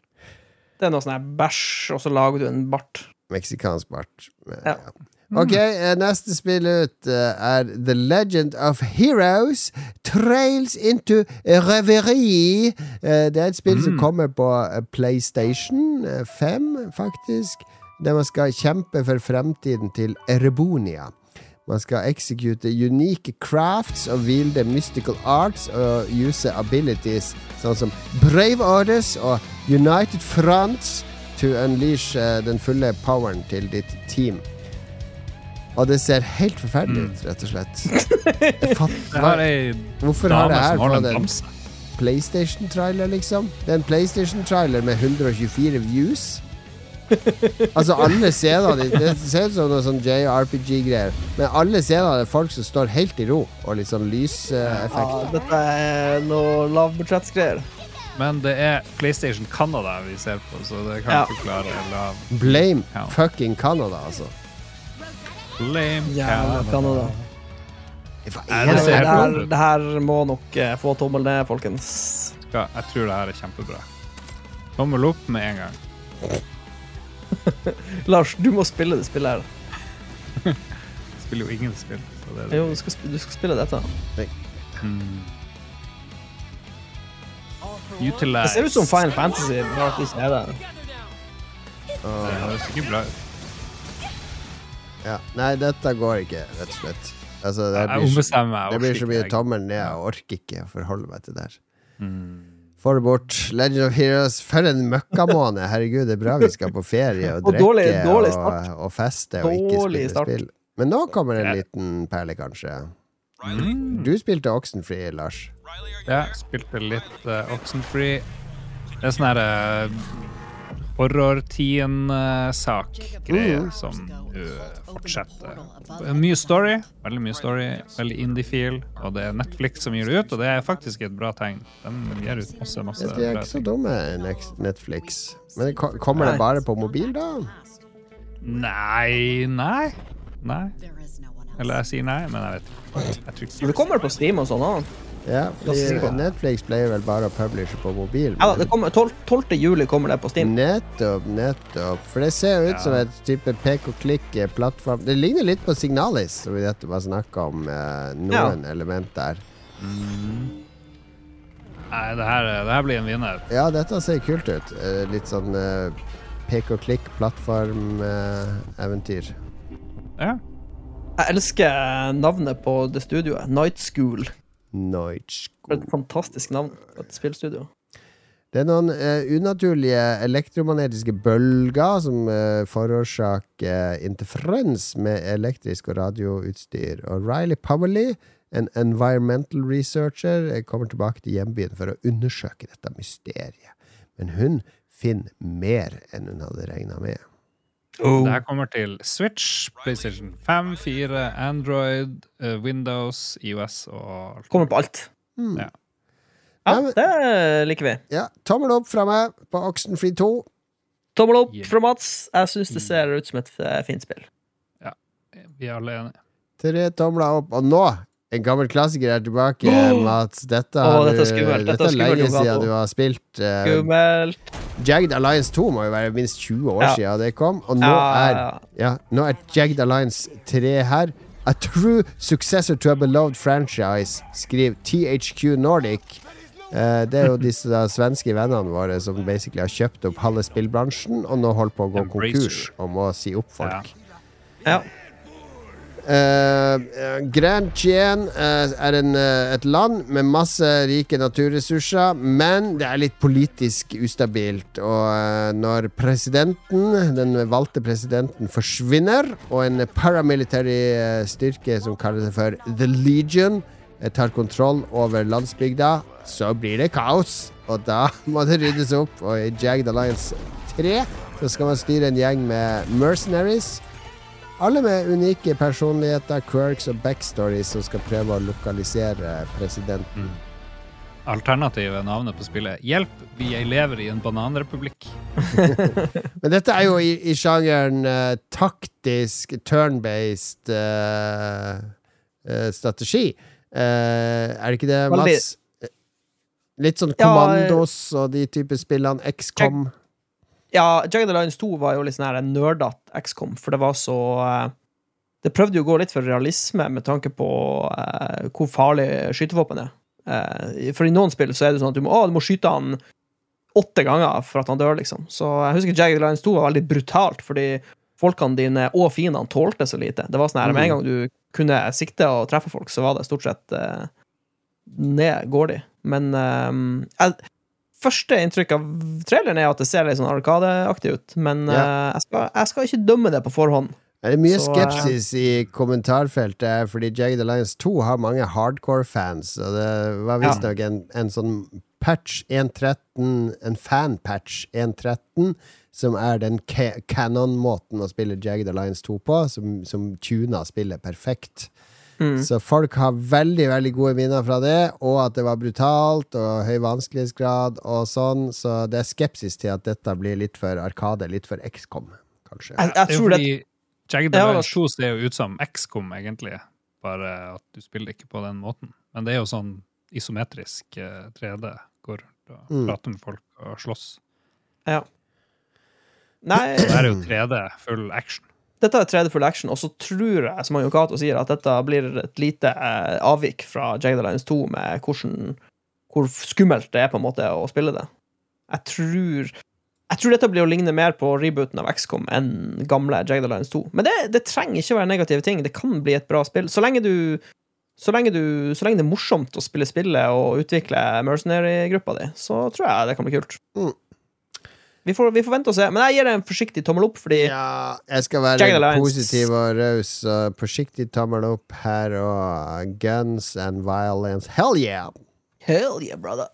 Det er noe sånn her bæsj, og så lager du en bart. Meksikansk bart. Men, Ja. ja. Ok, eh, neste spill ut eh, er The Legend of Heroes Trails into Reverie. Eh, Det er et spill som Mm. kommer på PlayStation eh, 5, faktisk. Der man skal kjempe for fremtiden til Erebonia. Man skal execute unique crafts og wielde mystical arts og use abilities sånn som Brave Orders og United Fronts to unleash eh, den fulle poweren til ditt team. Og det ser helt forferdelig ut, rett og slett. Jeg fatter, Hvorfor har jeg her på den fått en en. PlayStation-trailer, liksom? Det er en PlayStation-trailer med 124 views. Altså, alle scenene Det ser ut som noe sånn JRPG-greier. Men alle scenene er folk som står helt i ro, og litt sånn Ja, dette er noe lavbudsjettsgreier. Men det er PlayStation Canada vi ser på, så det kan Ja. forklare lav Blame Ja. fucking Canada, altså. Blame Jævla Canada. Canada. Er det Det her, det her må nok eh, få tommel ned, folkens. Ja, jeg tror det her er kjempebra. Tommel opp med en gang. Lars, du må spille det spillet her. Jeg spiller jo ingen spill. Så det er Jo, du skal, sp- du skal spille dette. Mm. Det ser ut som Final Fantasy. Bare at de ikke er det. Det høres ikke bra ut. Ja. Nei, dette går ikke, rett og slett. Altså, det, blir så, det blir så mye tommel ned. Jeg orker ikke å forholde meg til det her. Mm. Få det bort. Legend of Heroes, for en møkkamåned! Herregud, det er bra vi skal på ferie og Og drikke dårlig- dårlig start. og, og feste og ikke Dårlig spille start. spill. Men nå kommer en liten perle, kanskje. Mm. Du spilte Oxenfree, Lars. Ja, spilte litt uh, Oxenfree. Det er sånn her uh, horror-teen-sak-greie Mm. som uh, fortsetter. Mye story, veldig mye story, veldig indie-feel, og det er Netflix som gir det ut, og det er faktisk et bra tegn. De gir ut masse, masse De er ikke så dumme, Netflix. Men kommer det bare på mobil, da? Nei, nei, nei. Eller jeg sier nei, men jeg vet ikke. Jeg ikke det kommer på Steam og sånn òg. Ja, fordi. Netflix pleier vel bare å publishe på mobil. Ja, det kommer 12. 12. juli kommer det på Steam. Nettopp, nettopp. For det ser jo ut Ja. som et type pek-og-klikk-plattform. Det ligner litt på Signalis, som vi nettopp har snakka om. Eh, noen element der. Nei, det her, det her blir en vinner. Ja, dette ser kult ut. Eh, litt sånn eh, pek-og-klikk-plattform-eventyr. Ja. Jeg elsker navnet på det studioet. Night School. Noich. For Et fantastisk navn på et spillstudio. Det er noen uh, unaturlige elektromagnetiske bølger som uh, forårsaker interferens med elektrisk og radioutstyr. Og Riley Powerley, en environmental researcher, kommer tilbake til hjembyen for å undersøke dette mysteriet. Men hun finner mer enn hun hadde regna med. Det her kommer til Switch, PlayStation 5, 4, Android, eh, Windows, IOS og alt. Kommer på alt. Mm. Ja. Ja, men- det liker vi. Ja, tommel opp fra meg på Oxenfree 2. Tommel opp Yeah. fra Mats. Jeg syns det ser ut som et eh, fint spill. Ja, Vi er alle enige. Tre tomler opp. Og nå, en gammel klassiker er tilbake, oh! Mats. Dette, Åh, oh, dette er du- skummelt. Dette dette er lenge skummelt, siden du har spilt. Uh, Skummelt. Jagged Alliance 2 må jo være minst 20 år Ja. siden det kom. Og nå, Ja, er, ja. ja, nå er Jagged Alliance 3 her. A true successor to a beloved franchise, skriver THQ Nordic. Uh, det er jo disse da, svenske vennene våre som basically har kjøpt opp halve spillbransjen, og nå holder på å gå konkurs og må si opp folk. Ja. Eh, eh, Grand Chien uh, er en, uh, et land med masse rike naturressurser, men det er litt politisk ustabilt. Og når presidenten, den valgte presidenten, forsvinner, og en paramilitary styrke som kaller seg for The Legion, tar kontroll over landsbygda, så blir det kaos. Og da må det ryddes opp. Og i Jagged Alliance 3 så skal man styre en gjeng med mercenaries. Alle med unike personligheter, quirks og backstories som skal prøve å lokalisere presidenten. Alternative navnet på spillet Hjelp, vi lever i en bananrepublikk. Men dette er jo i, i sjangeren uh, taktisk, turn-based uh, uh, strategi. Eh, er det ikke det. Mats? Litt sånn Ja, Kommandos og de type spillene. XCOM. Ja, Jagged Alliance 2 var jo litt sånn nerdete XCOM, for det var så eh, Det prøvde jo å gå litt for realisme med tanke på eh, hvor farlig skytevåpen er. Eh, for i noen spill så er det sånn at du må, å, du må skyte han åtte ganger for at han dør, liksom. Så jeg husker Jagged Alliance 2 var veldig brutalt, fordi folkene dine og fiendene tålte så lite. Det var sånn her, Med en Mm. gang du kunne sikte og treffe folk, så var det stort sett eh, ned går de. Men eh, jeg, første inntrykk av traileren er at det ser litt sånn Arkadeaktig ut. Men Ja. uh, jeg, skal, jeg skal ikke dømme det på forhånd. Det er mye Så, skepsis i kommentarfeltet fordi Jagged Alliance 2 har mange hardcore-fans, og det var visstnok en, en sånn patch 1.13, en fan-patch 1.13, som er den ca- canon-måten å spille Jagged Alliance 2 på, som, som tuner spillet perfekt. Mm. Så folk har veldig veldig gode minner fra det, og at det var brutalt og høy vanskelighetsgrad og sånn, så det er skepsis til at dette blir litt for Arkade, litt for XCOM, kanskje. Jeg, jeg tror det fordi Jagged Ja, Alliance 2 ser jo ut som XCOM, egentlig. Bare at du spiller ikke på den måten. Men det er jo sånn isometrisk eh, 3D. Går rundt og Mm. prater med folk og slåss. Nei, Det er jo 3D, full action. Dette er 3D full action, og så tror jeg, som Cato sier, at dette blir et lite eh, avvik fra Jagged Alliance 2 med hvordan, hvor skummelt det er på en måte å spille det. Jeg tror jeg tror dette blir å ligne mer på rebooten av XCOM enn gamle Jagged Alliance 2. Men det, det trenger ikke være negative ting. Det kan bli et bra spill. Så lenge du så lenge, du, så lenge det er morsomt å spille spillet og utvikle mercenary-gruppa di, så tror jeg det kan bli kult. Mm. Vi, får, vi får vente og se. Men jeg gir det en forsiktig tommel opp, fordi Ja, jeg skal være positiv og raus. Forsiktig tommel opp her og guns and violence. Hell yeah! Hell yeah, brother.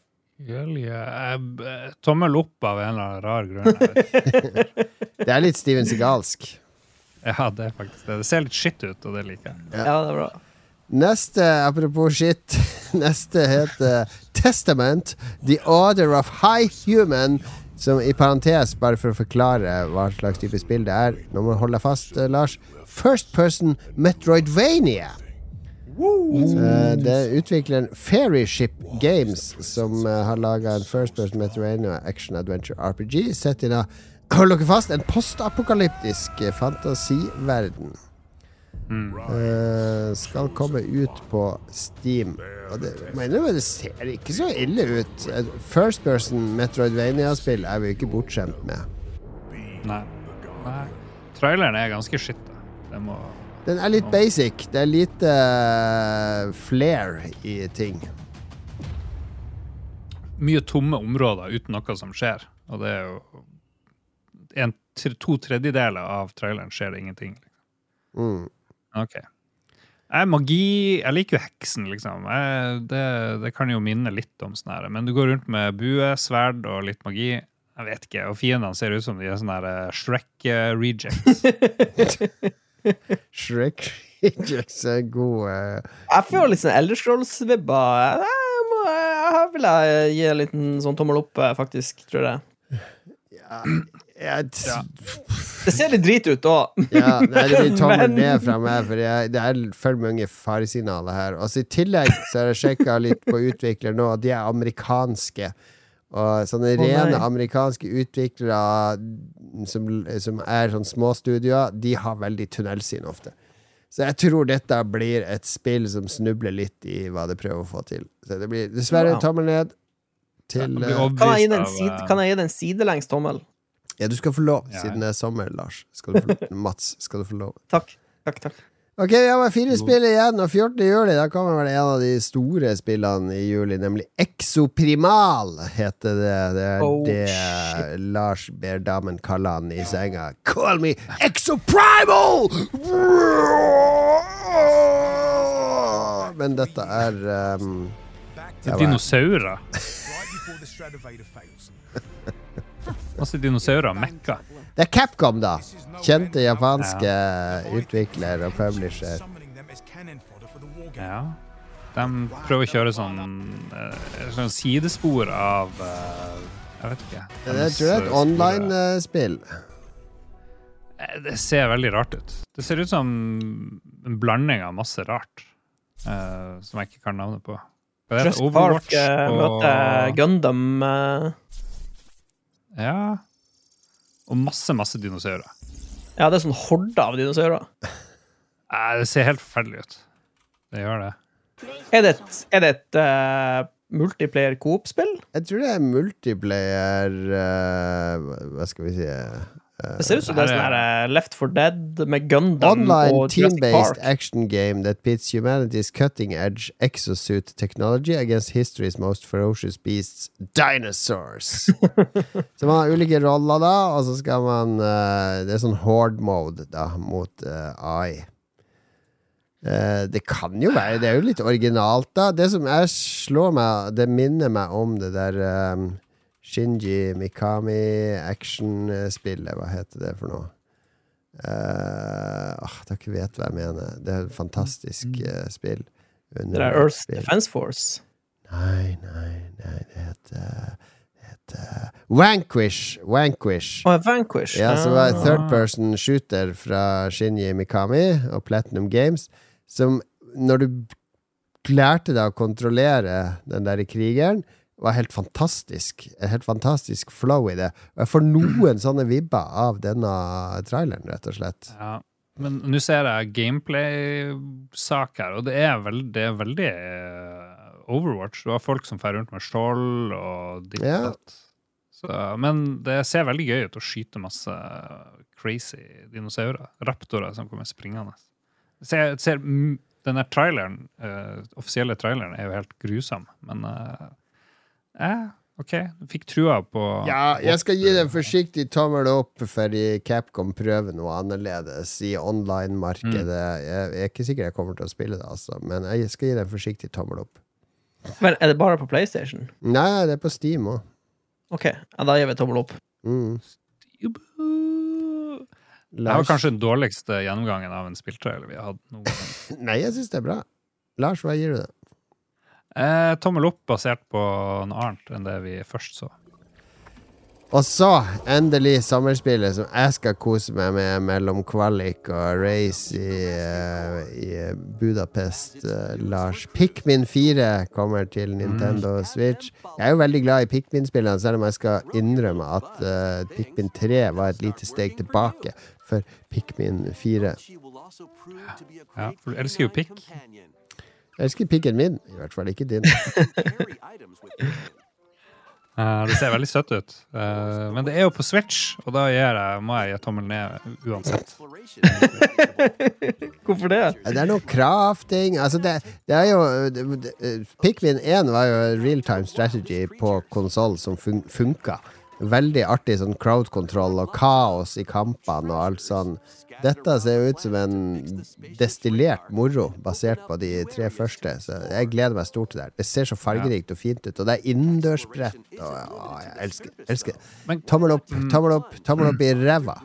Hell yeah. Jeg Tommel opp av en eller annen rar grunn. Det er litt Steven Sigalsk. Ja, det er faktisk det. Det ser litt skitt ut, og det liker jeg. Ja, det er bra. Neste, apropos shit, neste heter Testament, The Order of High Human. Som i parentes, bare for å forklare hva slags type spill det er. Nå må du holde deg fast, eh, Lars. First Person Metroidvania. Uh, det er utvikleren Fairyship Games som uh, har laga en First Person Metroidvania Action Adventure RPG. Sett inn av Hold dere fast, en postapokalyptisk eh, Eh, skal komme ut på Steam. Og det, mener, det ser ikke så ille ut. First Person Metroidvania-spill er vi ikke bortskjemt med. Nei. Nei. Traileren er ganske skitt. Må Den er litt basic. Det er lite uh, flair i ting. Mye tomme områder uten noe som skjer. Og det er jo en, To tredjedeler av traileren skjer det ingenting. Mm. Ok. Jeg, magi Jeg liker jo heksen, liksom. Jeg, det, det kan jo minne litt om sånn her. Men du går rundt med bue, sverd og litt magi. Jeg vet ikke. Og fiendene ser ut som de er sånne her, eh, Shrek-rejects. Shrek Rejects er god eh, Jeg får litt sånn. Jeg, må- jeg vil jeg gi en liten sånn tommel opp, eh, faktisk, tror jeg. ja, jeg, Ja. Det ser litt drit ut òg. Ja, nei, det blir tommel ned fra meg, for jeg, det er for mange faresignaler her. Og så I tillegg så har jeg sjekka litt på utviklere nå, og de er amerikanske. Og sånne oh, rene amerikanske utviklere som, som er sånn småstudioer, de har veldig tunnelsyn ofte. Så jeg tror dette blir et spill som snubler litt i hva det prøver å få til. Så det blir dessverre tommel ned til eh, Kan jeg gi den, eh, kan jeg gi den sidelengs tommel? Ja, du skal få lov, siden det er sommer, Lars. Skal du få. Mats, skal du få lov. Takk. Takk, takk. Ok, vi har bare fire spill igjen, og 14. juli da kommer vel en av de store spillene i juli, nemlig Exoprimal, heter det. Det er Oh, det Lars ber damen kalle han i senga. Call me Exoprimal! Men dette er um, Det er dinosaurer. Masse dinosaurer og mekka. Det er Capcom, da. Kjente japanske utvikler og publisher. Ja. De prøver å kjøre sånn, eh, sånn sidespor av eh, Jeg vet ikke. Jeg tror det er et eh, online-spill. Det ser veldig rart ut. Det ser ut som en blanding av masse rart. eh, som jeg ikke kan navnet på. Jurassic Park og- møter Gundam. Eh. Ja. Og masse, masse dinosaurer. ja, det er sånn horde av dinosaurer. Nei, Det ser helt forferdelig ut. Det gjør det. Er det et, er det et uh, multiplayer coop-spill? Jeg tror det er multiplayer uh, Hva skal vi si Det ser ut som det er sånn er- her eh, Left for Dead med Gundam Online team-based action game that pits humanity's cutting-edge exosuit technology against history's most ferocious beasts, dinosaurs. så man har ulike roller, da, og så skal man uh, Det er sånn horde mode da, mot eh, AI. Uh, det kan jo være Det er jo litt originalt, da. Det som jeg slår meg Det minner meg om det der eh, Shinji Mikami action-spillet. Hva heter det for noe? Uh, oh, dere vet hva jeg mener. Det er et fantastisk uh, spill. Det er Earth Spill. Defense Force. Nei, nei, nei, det heter, det heter Vanquish. Vanquish. Oh, Vanquish. Ja, som var Ah. third person shooter fra Shinji Mikami og Platinum Games. Som når du lærte deg å kontrollere den der krigeren, var helt fantastisk. En helt fantastisk flow i det. Og jeg får noen sånne vibber av denne traileren, rett og slett. Ja. Men nå ser jeg gameplay-sak her, og det er veldig, det er veldig eh, Overwatch. Du har folk som fer rundt med skjold og ditt Ja. Så, Men det ser veldig gøy ut å skyte masse crazy dinosaurer. Raptorer som kommer springende. Det ser, det ser, den der traileren, uh, offisielle traileren, er jo helt grusom, men eh, eh, OK. Du fikk trua på Ja, jeg skal gi det en forsiktig tommel opp fordi Capcom prøver noe annerledes i online-markedet. Jeg er ikke sikker jeg kommer til å spille det, altså, men jeg skal gi det en forsiktig tommel opp. Men er det bare på PlayStation? Nei, det er på Steam òg. OK, ja, da gir vi tommel opp. Mm. Det var kanskje den dårligste gjennomgangen av en spilltrailer vi har hatt noen gang. Nei, jeg syns det er bra. Lars, hva gir du det? Eh, tommel opp basert på noe annet enn det vi først så. Og så, endelig, sommerspillet som jeg skal kose meg med mellom kvalik og race i, uh, i Budapest. uh, Lars. Pikmin 4 kommer til Nintendo Switch. Jeg er jo veldig glad i Pikmin-spillene, selv om jeg skal innrømme at uh, Pikmin 3 var et lite steg tilbake for Pikmin 4. Ja, for du elsker jo pikk. Jeg elsker pikken min, i hvert fall ikke din. uh, det ser veldig søtt ut. Uh, men det er jo på Switch, og da gir jeg, må jeg gi tommelen ned uansett. Hvorfor det? Det er noe crafting Altså, det, det er jo det, det, Pikmin 1 var jo real time strategy på konsoll som fun funka. Veldig artig sånn crowd control og kaos i kampene og alt sånn. Dette ser ut som en destillert moro basert på de tre første. Så jeg gleder meg stort til det. Det ser så fargerikt og fint ut, og det er innendørsbrett. Og, å, jeg elsker det. Elsker Tommel opp, tommel opp, tommel opp i ræva.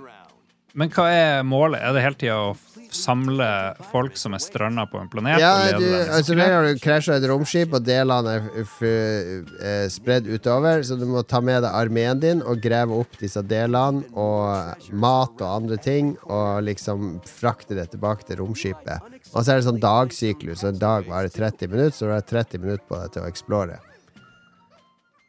men hva er målet? Er det hele tida å samle folk som er stranda på en planet? Ja, du, altså du krasja et romskip, og delene er eh, spredd utover, så du må ta med deg armeen din og grave opp disse delene og mat og andre ting, og liksom frakte det tilbake til romskipet. Og så er det sånn dagsyklus, og en dag varer 30 minutter, så du har 30 minutter på deg til å explore.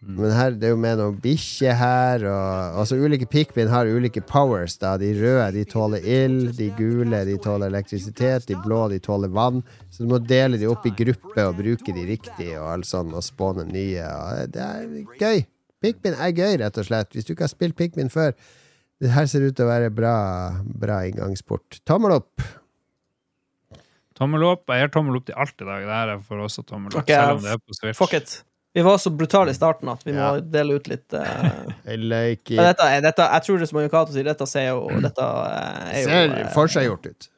Men her, det er jo med noen bikkjer her, og altså ulike pikmin har ulike powers. da De røde de tåler ild, de gule de tåler elektrisitet, de blå de tåler vann. Så du må dele de opp i grupper og bruke de riktig og alt sånn, og spåne nye. Og det er gøy. Pikmin er gøy, rett og slett. Hvis du ikke har spilt Pikmin før, det her ser ut til å være bra, bra inngangsport. Tommel opp! Tommel opp. Jeg gir tommel opp til alt i dag. Det her er for oss og tommel opp, okay, selv om det er på Switch. Fuck it. Vi var så brutale i starten at vi må Ja. dele ut litt uh... Liker men dette, dette, Jeg tror det som Kato sier, dette ser jo Dette eh, er jo Ser eh, forseggjort ut.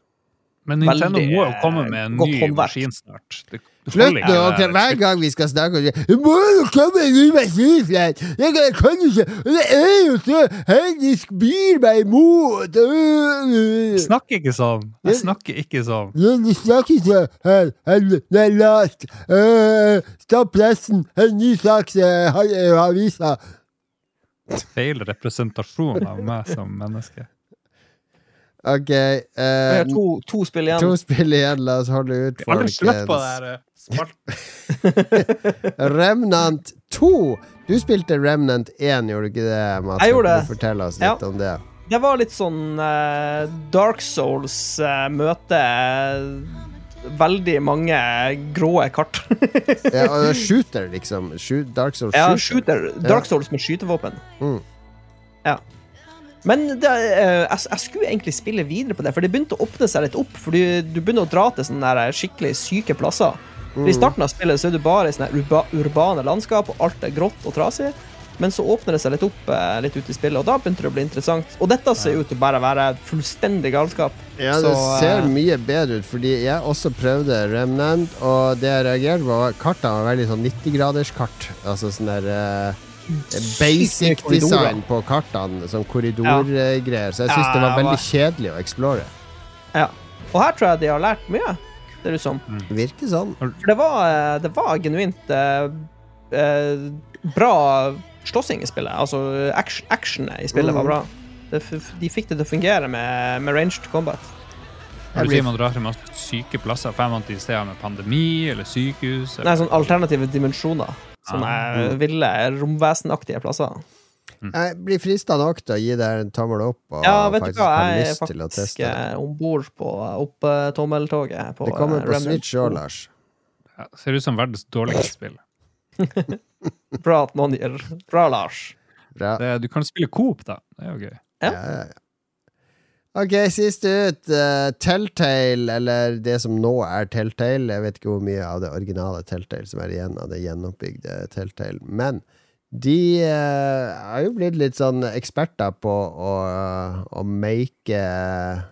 Men Nintendo veldig, må jo komme med en ny maskin snart. Det Slutt nå! ok. Hver gang vi skal snakke om det må jo komme en maskin! Jeg, kan ikke Det er jo så hendisk byr meg imot! Snakk Jeg snakker ikke sånn. Jeg snakker ikke sånn. Du snakker ikke her. her- Det er last. Øh, Stopp pressen! En ny sak har i avisa. Feil representasjon av meg som menneske. OK. Vi eh, har to, to spill igjen. to spill igjen. La oss holde ut, Aldri slutt på det folkens. her eh. Remnant 2. Du spilte Remnant 1, gjorde du ikke det? Mats? Jeg gjorde det. Fortell oss Ja. om det. Det var litt sånn uh, Dark Souls uh, møte veldig mange grå kart. Ja, og shooter, liksom. Shoot, Dark Souls ja, shooter. shooter. Dark Souls med skytevåpen. Mm. Ja. Men det, eh, jeg, jeg skulle egentlig spille videre på det, for det begynte å åpne seg litt opp. Fordi du begynner å dra til sånne der skikkelig syke plasser. For I starten av spillet så er du bare i sånne urba, urbane landskap, og alt er grått og trasig. Men så åpner det seg litt opp eh, litt ute i spillet, og da begynte det å bli interessant. Og dette ser ut til bare å være fullstendig galskap. Ja, det Så, ser eh, mye bedre ut, fordi jeg også prøvde Remnant, og det jeg reagerte på, var kartene var veldig sånn 90-graders-kart. Altså sånn der eh, basic design på kartene, sånn korridorgreier. Så jeg syns Ja, det var veldig kjedelig å explore. Ja. Og her tror jeg de har lært mye, ser det ut som. Virker sånn. For det var, eh, det var genuint eh, eh, bra slåssing i spillet. Altså actionet i spillet Mm. var bra. De fikk det til å fungere med, med ranged combat. Når du sier man drar til masse syke plasser, får man til steder med pandemi eller sykehus? Nei, sånn alternative dimensjoner. Sånne Ah. ville, romvesenaktige plasser. Jeg blir frista nok til å gi deg en tommel opp, og Ja, vet du hva, jeg er faktisk eh, om bord på opp-tommeltoget. Det kommer eh, på Remnant Switch òg, Lars. Ja, ser ut som verdens dårligste spill. Bra at noen gir Bra, Lars. Bra. Det, du kan spille Coop, da. Det er jo gøy. Ja. Ja, ja, ja. Ok, siste ut. Uh, Telltale, eller det som nå er Telltale. Jeg vet ikke hvor mye av det originale Telltale som er igjen av det gjenoppbygde Telltale. Men de eh, har jo blitt litt sånn eksperter på å, å make uh,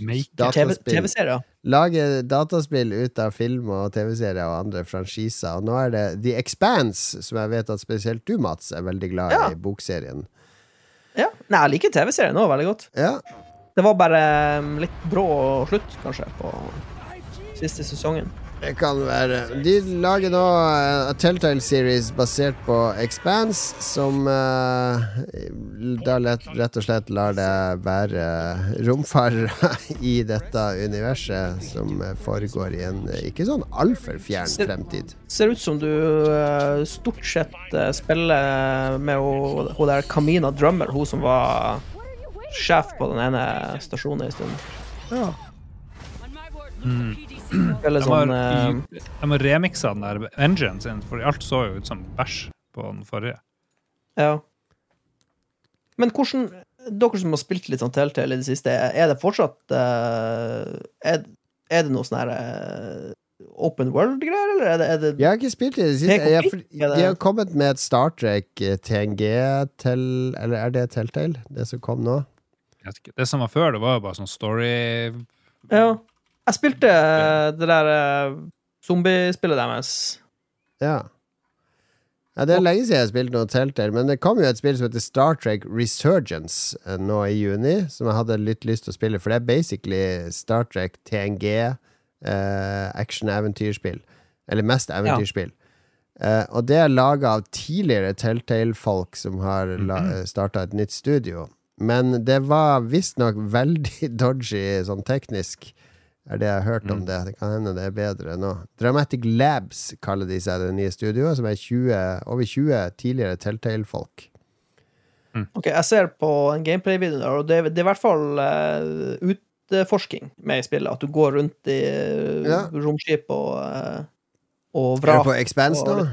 Make dataspill. TV-serier. Lage dataspill ut av film og TV-serier og andre franchiser. Og nå er det The Expanse, som jeg vet at spesielt du, Mats, er veldig glad Ja. i bokserien. Ja. Nei, jeg liker TV-serien òg veldig godt. Ja, Det var bare um, litt brå slutt, kanskje, på siste sesongen. Det kan være. De lager nå uh, a Telltale Series basert på Expanse, som uh, da lett, rett og slett lar det være romfarere i dette universet, som eh, foregår i en eh, ikke sånn altfor fjern fremtid. Ser ut som du uh, stort sett eh, spiller med hun hun der Camina Drummer, hun som var sjef på den ene stasjonen en stund. Ja. Eller sånn eh, de har remiksa den der enginen sin, for alt så jo ut som bæsj på den forrige. Ja. Men hvordan Dere som har spilt litt sånn Telltale i det siste, er det fortsatt eh, er, er det noe sånn her eh, open world-greier, eller er det, er det Jeg har ikke spilt i det siste. Jeg, det- de har kommet med et Star Trek TNG til Eller er det Telltale, det som kom nå? Jeg vet ikke. Det som var før, det var jo bare sånn story Ja. Jeg spilte eh, det der eh, zombiespillet deres. Ja. ja. Det er lenge siden jeg har spilt noe Telltale, men det kom jo et spill som heter Star Trek Resurgence eh, nå i juni, som jeg hadde litt lyst til å spille, for det er basically Star Trek TNG, eh, action-eventyrspill. Eller mest eventyrspill. Eh, og det er laga av tidligere Telltale-folk som har mm starta et nytt studio. Men det var visstnok veldig dodgy sånn teknisk, er det jeg har hørt om det. Det kan hende det er bedre nå. Dramatic Labs kaller de seg det nye studioet, som er 20, over 20 tidligere Telltale-folk. Ok, Jeg ser på en gameplay-video, og det, det er i hvert fall uh, utforsking med i spillet. At du går rundt i uh, Ja. romskip og, uh, og Er du på Expanse nå?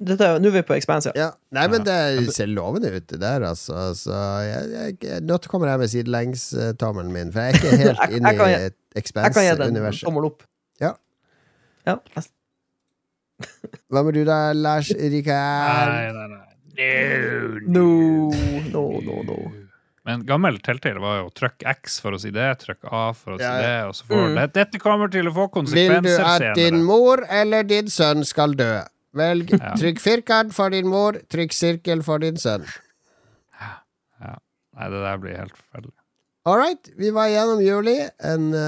Dette, Nå er vi på Expanse, ja. Ja. Nei, men det ser lovende ut, det der, altså. Så jeg, jeg, nå kommer jeg med sidelengstommelen min, for jeg er ikke helt inne i i gi- Jeg kan gi den en Expanse-universet. tommel opp. Ja. Ja, Hva med du da, Lars Rikard? Nei, nei, nei. No, No, no, no, no. Men gammel Telltale var jo trykk X for å si det, trykk A for å si Ja, ja. det, og så får Mm. det, Dette kommer til å få konsekvenser Vil du at at din mor eller din sønn skal dø? Velg Ja. trykk firkant for din mor, trykk sirkel for din sønn. Ja. Nei, det der blir helt forferdelig. All right, vi var gjennom juli. En uh,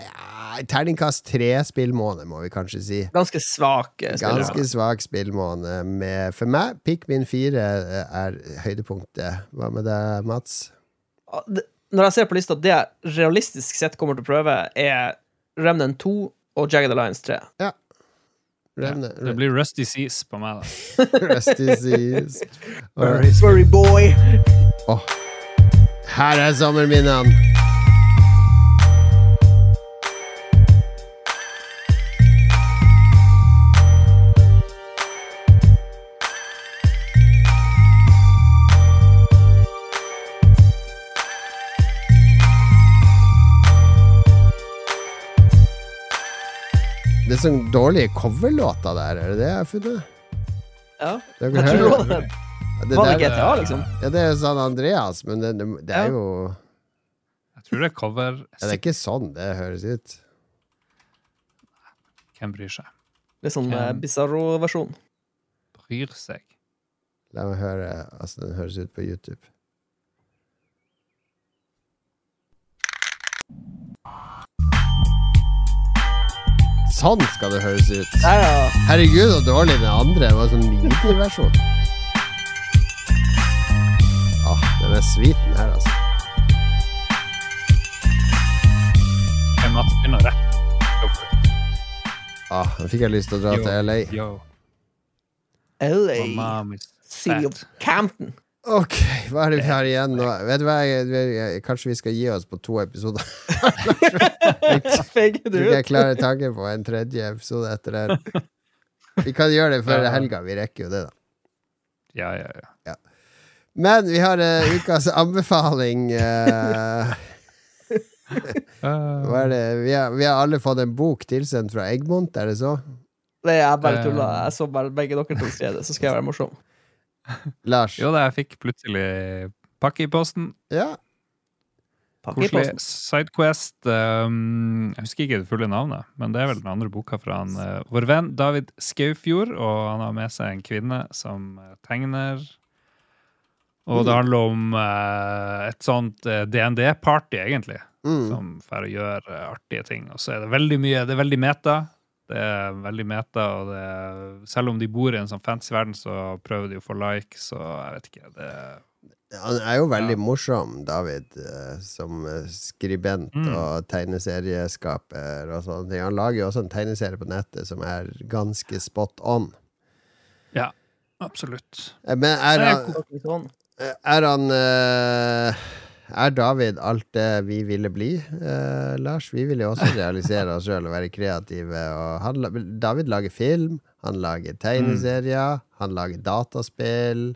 ja, terningkast tre spillmåned, må vi kanskje si. Ganske svak spillmåned. Ganske svak spillmåned. Med, for meg, Pikmin 4 er høydepunktet. Hva med deg, Mats? Når jeg ser på lista, det jeg realistisk sett kommer til å prøve, er Remnant 2 og Jagged Alliance 3. Ja Det blir Rusty Seas på meg, da. Rusty Seas. Furry boy! Åh, her er sommerminnene. Det er sånn dårlige coverlåter der, er det det jeg har funnet? Ja. Jeg tror det det. Var det der- GTA, liksom? Ja, det er sånn Andreas, men det, det, det er jo Jeg tror det er cover. ja, Det er ikke sånn det høres ut. Hvem bryr seg? Litt sånn uh, Hvem? Bizarro-versjon. Bryr seg. La meg høre Altså, den høres ut på YouTube. Sånn skal det høres ut. Ja, ja. Herregud, så dårlig den andre. Det var sånn midi-versjon. Den er sweeten her, altså. Hvem Mats begynner å rappe? Ah, Nå fikk jeg lyst til å dra Yo, til LA. Yo, LA. City of. Campton. Ok, hva er det vi har igjen nå? Vet du hva, jeg, jeg, Kanskje vi skal gi oss på to episoder? Jeg det tror ikke jeg klarer tanken på en tredje episode etter det. Vi kan gjøre det før Ja. helga. Vi rekker jo det, da. Ja, ja, ja. Men vi har uh, ukas anbefaling. Uh, hva er det? Vi har, vi har alle fått en bok tilsendt fra Eggmont, er det så? Nei, jeg bare tulla. Jeg så bare begge dere to steder, så skal jeg være morsom. Lars? Jo da, jeg fikk plutselig pakke i posten. Ja. Pakke i Koselig posten. Sidequest. Um, jeg husker ikke det fulle navnet, men det er vel den andre boka fra han, uh, vår venn David Skaufjord. Og han har med seg en kvinne som tegner. Og det handler om eh, et sånt eh, DND-party, egentlig. Mm. Som får å gjøre eh, artige ting. Og så er det veldig mye Det er veldig meta. Det er veldig meta, og det er, selv om de bor i en sånn fancy verden, så prøver de å få likes, og jeg vet ikke det Han er jo veldig Ja. morsom, David, eh, som skribent Mm. og tegneserieskaper og sånne ting. Han lager jo også en tegneserie på nettet som er ganske spot on. Ja, absolutt. Men er er, han. Er han eh, Er David alt det vi ville bli, eh, Lars? Vi ville jo også realisere oss sjøl og være kreative. Og han, David lager film, han lager tegneserier, han lager dataspill.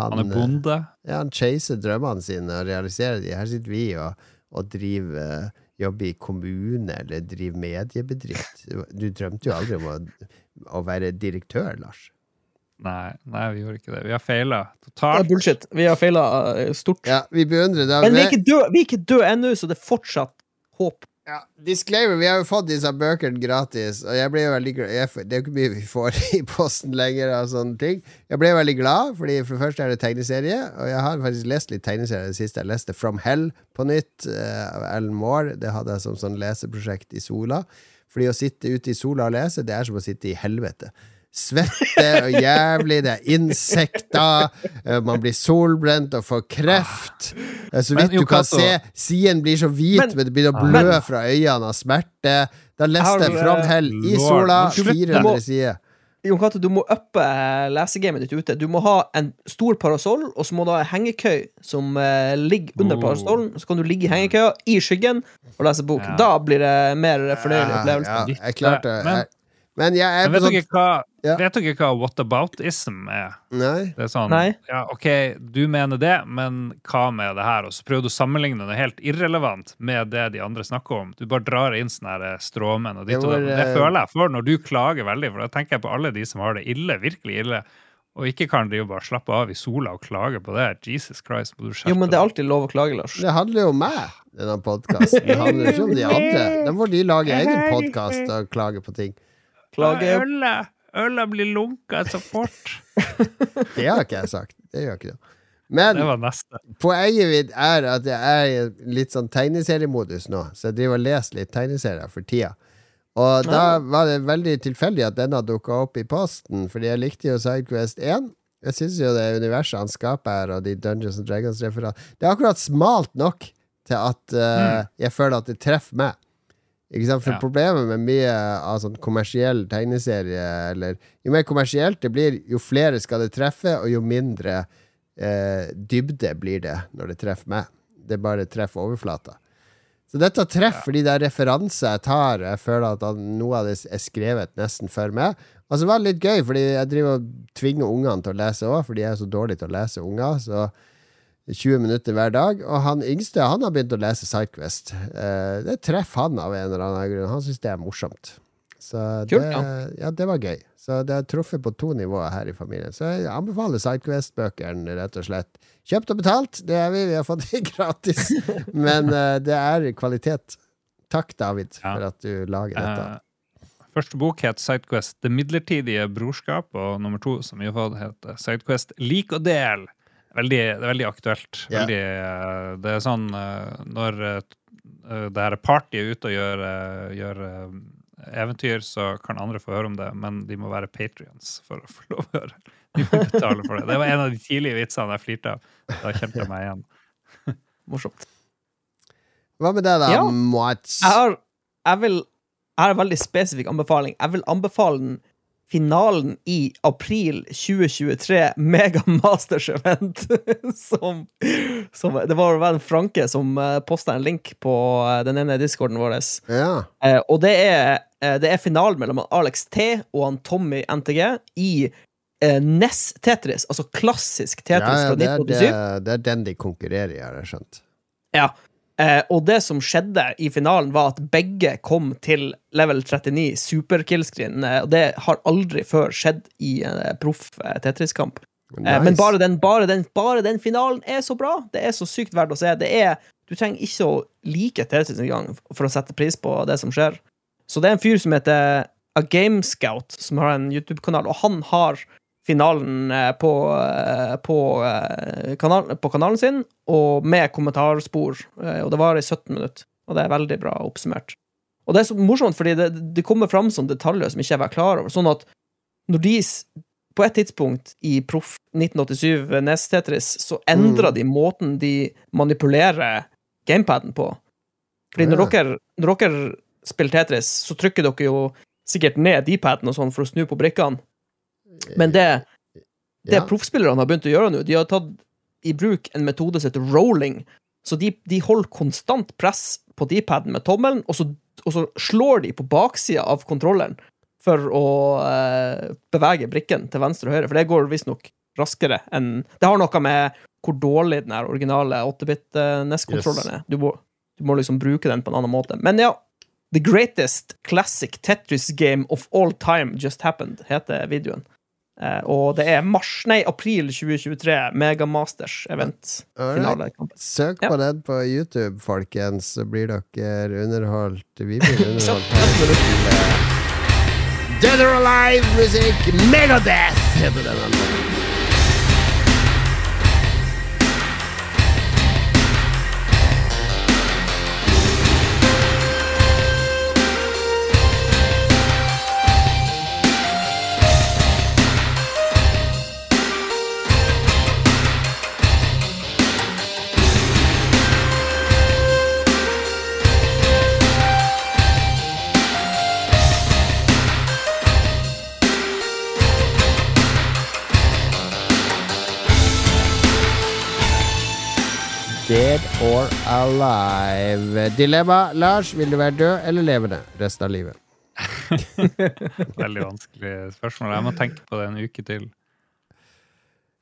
Han er eh, bonde. Ja, han chaser drømmene sine og realiserer de. Her sitter vi og, og driver eh, jobber i kommune eller driver mediebedrift. Du, du drømte jo aldri om å, å være direktør, Lars. Nei, nei, vi gjorde ikke det. Vi har feila Det er bullshit. Vi har feila stort. Ja, vi beundrer Men vi er ikke døde vi død ennå, så det er fortsatt håp. Ja, disclaimer, vi har jo fått disse bøkene gratis, og jeg ble jo veldig glad Det er jo ikke mye vi får i posten lenger av sånne ting. Jeg ble veldig glad, fordi for det første er det tegneserie, og jeg har faktisk lest litt tegneserie i det siste. Jeg leste From Hell på nytt eh, av Ellen Moore. Det hadde jeg som sånn leseprosjekt i sola. Fordi å sitte ute i sola og lese, det er som å sitte i helvete. Svette og jævlig, det er insekter, eh, man blir solbrent og får kreft. Eh, Så vidt men, du kan se, siden blir så hvit, Men- men det begynner å blø fra øynene av smerte. Da leste jeg Framhell du- i sola, du vet- 400 sider. Jon Cato, du må uppe eh, lesegamet ditt ute. Du må ha en stor parasoll, og så må du ha en hengekøy som uh, ligger under Oh. parasollen. Så kan du ligge i hengekøya i skyggen og lese bok. Ja. Da blir det mer fornøyelig opplevelse. ja, jeg klarte Men- Men jeg er Men på vet sånn dere hva, Ja. vet dere hva whataboutism er? Nei. Det er sånn, Nei. ja, ok, du mener det, men hva med det her? Og så prøver du å sammenligne det helt irrelevant med det de andre snakker om. Du bare drar inn sånne her stråmenn og ditt Det og det. Det eh, føler jeg for når du klager veldig, for da tenker jeg på alle de som har det ille, virkelig ille, og ikke kan de jo bare slappe av i sola og klage på det. Jesus Christ, må du skjerpe Jo, men det er alltid lov å klage, Lars. Det handler jo om meg, denne podkasten. Det handler ikke om de andre. Da får de lage egen podkast og klage på ting. Klage Øla, blir lunka så fort. Det har ikke jeg sagt. Det gjør ikke det. Men Det var neste. poenget mitt er at jeg er i litt sånn tegneseriemodus nå, så jeg driver og leser litt tegneserier for tida. Og da var det veldig tilfeldig at denne dukka opp i posten, fordi jeg likte jo Sidequest 1. Jeg syns jo det universet han skaper her, og de Dungeons and Dragons-referatene Det er akkurat smalt nok til at eh, jeg føler at det treffer meg. Ikke sant? For Ja. problemet med mye av sånn kommersiell tegneserie, eller Jo mer kommersielt det blir, jo flere skal det treffe, og jo mindre eh, dybde blir det når det treffer meg. Det bare treffer overflata. Så dette treffer ja. de der referanser jeg tar. Jeg føler at noe av det er skrevet nesten for meg. Og så var det litt gøy, fordi jeg driver og tvinger ungene til å lese òg, fordi jeg er så dårlig til å lese unger. Så 20 minutter hver dag. Og han yngste han har begynt å lese Sidequest. Eh, det treffer han av en eller annen grunn. Han syns det er morsomt. Så Kult, det, ja. det var gøy. Så det har truffet på to nivåer her i familien. Så jeg anbefaler Sidequest-bøkene, rett og slett. Kjøpt og betalt, det er vi. Vi har fått det gratis. Men eh, det er kvalitet. Takk, David, Ja. for at du lager dette. Eh, første bok het Sidequest Det midlertidige brorskap, og nummer to, som vi har fått, heter Sidequest Lik og del. Veldig, det er veldig aktuelt. Veldig, eh, det er sånn eh, når eh, det her partyet er ute og gjør, gjør eventyr, så kan andre få høre om det, men de må være patrions for å få lov å høre. De må betale for det. Det var en av de tidlige vitsene jeg flirte av. Da kjente jeg meg igjen. Morsomt. Hva med deg, da, Ja. Mats? Jeg har, jeg vil, jeg har en veldig spesifikk anbefaling. Jeg vil anbefale den finalen i april 2023, Mega Masters Event. som, som Det var vel Franke som posta en link på eh, den ene discorden vår. Ja. Eh, og det er, eh, det er finalen mellom Alex T og han Tommy NTG i eh, NES Tetris, altså klassisk Tetris ja, fra det, er, 1987. det, det er den de konkurrerer i, har jeg skjønt. Ja. Eh, og det som skjedde i finalen, var at begge kom til level 39, superkillscreen. Eh, og det har aldri før skjedd i en eh, proff eh, Tetris-kamp. Eh, men bare den, bare, den, bare den finalen er så bra. Det er så sykt verdt å se. Det er, du trenger ikke å like Tetris engang for å sette pris på det som skjer. Så det er en fyr som heter A Game Scout, som har en YouTube-kanal, og han har finalen eh, på, eh, på, eh, kanal, på kanalen sin, og med kommentarspor. Og det varer i 17 minutter. Og det er veldig bra oppsummert. Og det er så morsomt, fordi det, det kommer fram sånne detaljer som ikke jeg var klar over. Sånn at når de på et tidspunkt i Proff 1987 NES Tetris, så endra de måten de manipulerer gamepaden på. Fordi når, yeah. dere, når dere spiller Tetris, så trykker dere jo sikkert ned D-paden og sånn for å snu på brikkene. Men det, det Ja. proffspillerne har begynt å gjøre nå, de har tatt i bruk en metode som heter rolling. Så de, de holder konstant press på D-paden med tommelen, og så, og så slår de på baksida av kontrolleren for å eh, bevege brikken til venstre og høyre, for det går visstnok raskere enn Det har noe med hvor dårlig den originale 8-bit-NES-kontrolleren er. Du må, du må liksom bruke den på en annen måte. Men ja, The Greatest Classic Tetris Game of All Time Just Happened, heter videoen. Eh, og det er mars, nei, april 2023, Megamasters event. Alright. Finalekamp. Søk Ja. på den på YouTube, folkens, så blir dere underholdt. Vi blir underholdt. Dead or Alive-musikk, Megadeth heter den. Dead or alive. Dilemma. Lars, vil du være død eller levende resten av livet? Veldig vanskelig spørsmål. Jeg må tenke på det en uke til.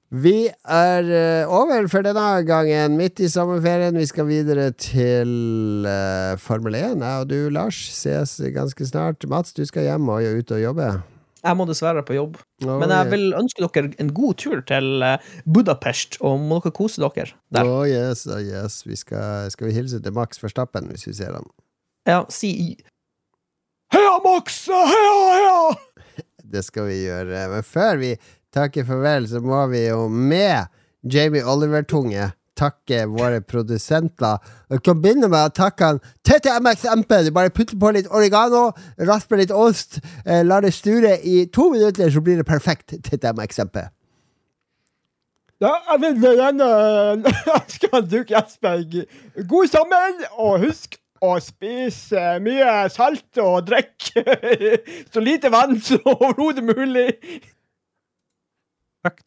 Vi er eh, over for denne gangen, midt i sommerferien. Vi skal videre til eh, Formel 1. Jeg og du, Lars, ses ganske snart. Mats, du skal hjem og ut og jobbe. Jeg må dessverre på jobb. Å, Men jeg vil ønske dere en god tur til eh, Budapest, og må dere kose dere der. Å, yes, å, yes. Vi skal, skal vi hilse til Max Verstappen hvis vi ser han? Ja, si Heia, Max! Heia, heia! Det skal vi gjøre. Men før vi takker farvel, så må vi jo med Jamie Oliver-tunge takke våre produsenter. Vi kan begynne med å takke han TTMXMP. Du bare putter på litt oregano, rasper litt ost, eh, lar det sture i to minutter, så blir det perfekt TTMXMP. Ja, jeg vil gjerne ønske han Duke Jesberg god sommer, og husk å spise mye salt og drikke så lite vann som overhodet mulig.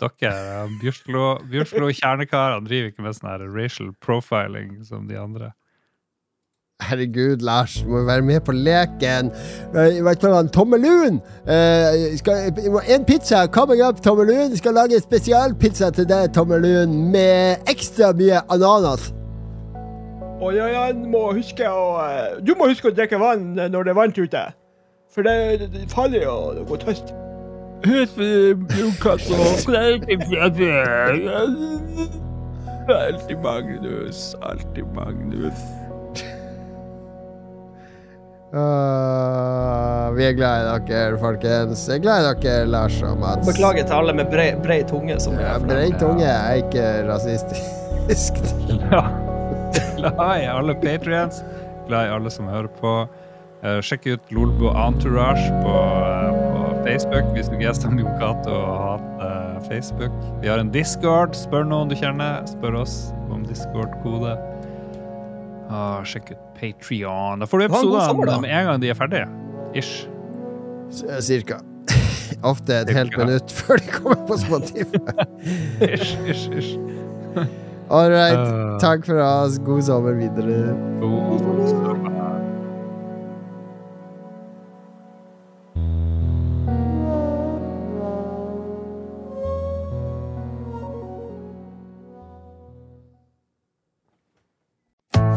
Takk dere. Bjørslo, Bjørslo kjernekar han driver ikke med sånn her racial profiling som de andre. Herregud, Lars, du må være med på leken. Eh, Vet hva, Tommelun! Én en pizza coming up, Tommelun. Skal lage en spesialpizza til deg, Tommelun, med ekstra mye ananas. Og jeg, jeg må huske å eh, Du må huske å drikke vann når det er varmt ute. For det, er farlig å gå tørst. Alltid Magnus, alltid Magnus. Uh, vi er glad i dere, folkens. Jeg er glad i dere, Lars og Mats. Beklager til alle med brei, brei tunge. Som Ja, Brei tunge er ikke rasistisk. Ja. Glad i alle patrients. Glad i alle som hører på. Uh, sjekk ut Lolbo Entourage på, uh, på Facebook hvis du Jon Cato og hater Facebook. Vi har en Discord. Spør noen du kjenner. Spør oss om Discord-kode. Ah, sjekk ut Patrion. Da får du episodene med en gang de er ferdige. Ish. Cirka. Ofte et helt minutt før de kommer på Spotify. Ish, ish, ish. All right. Uh. Takk for oss. God sommer videre. God sommer.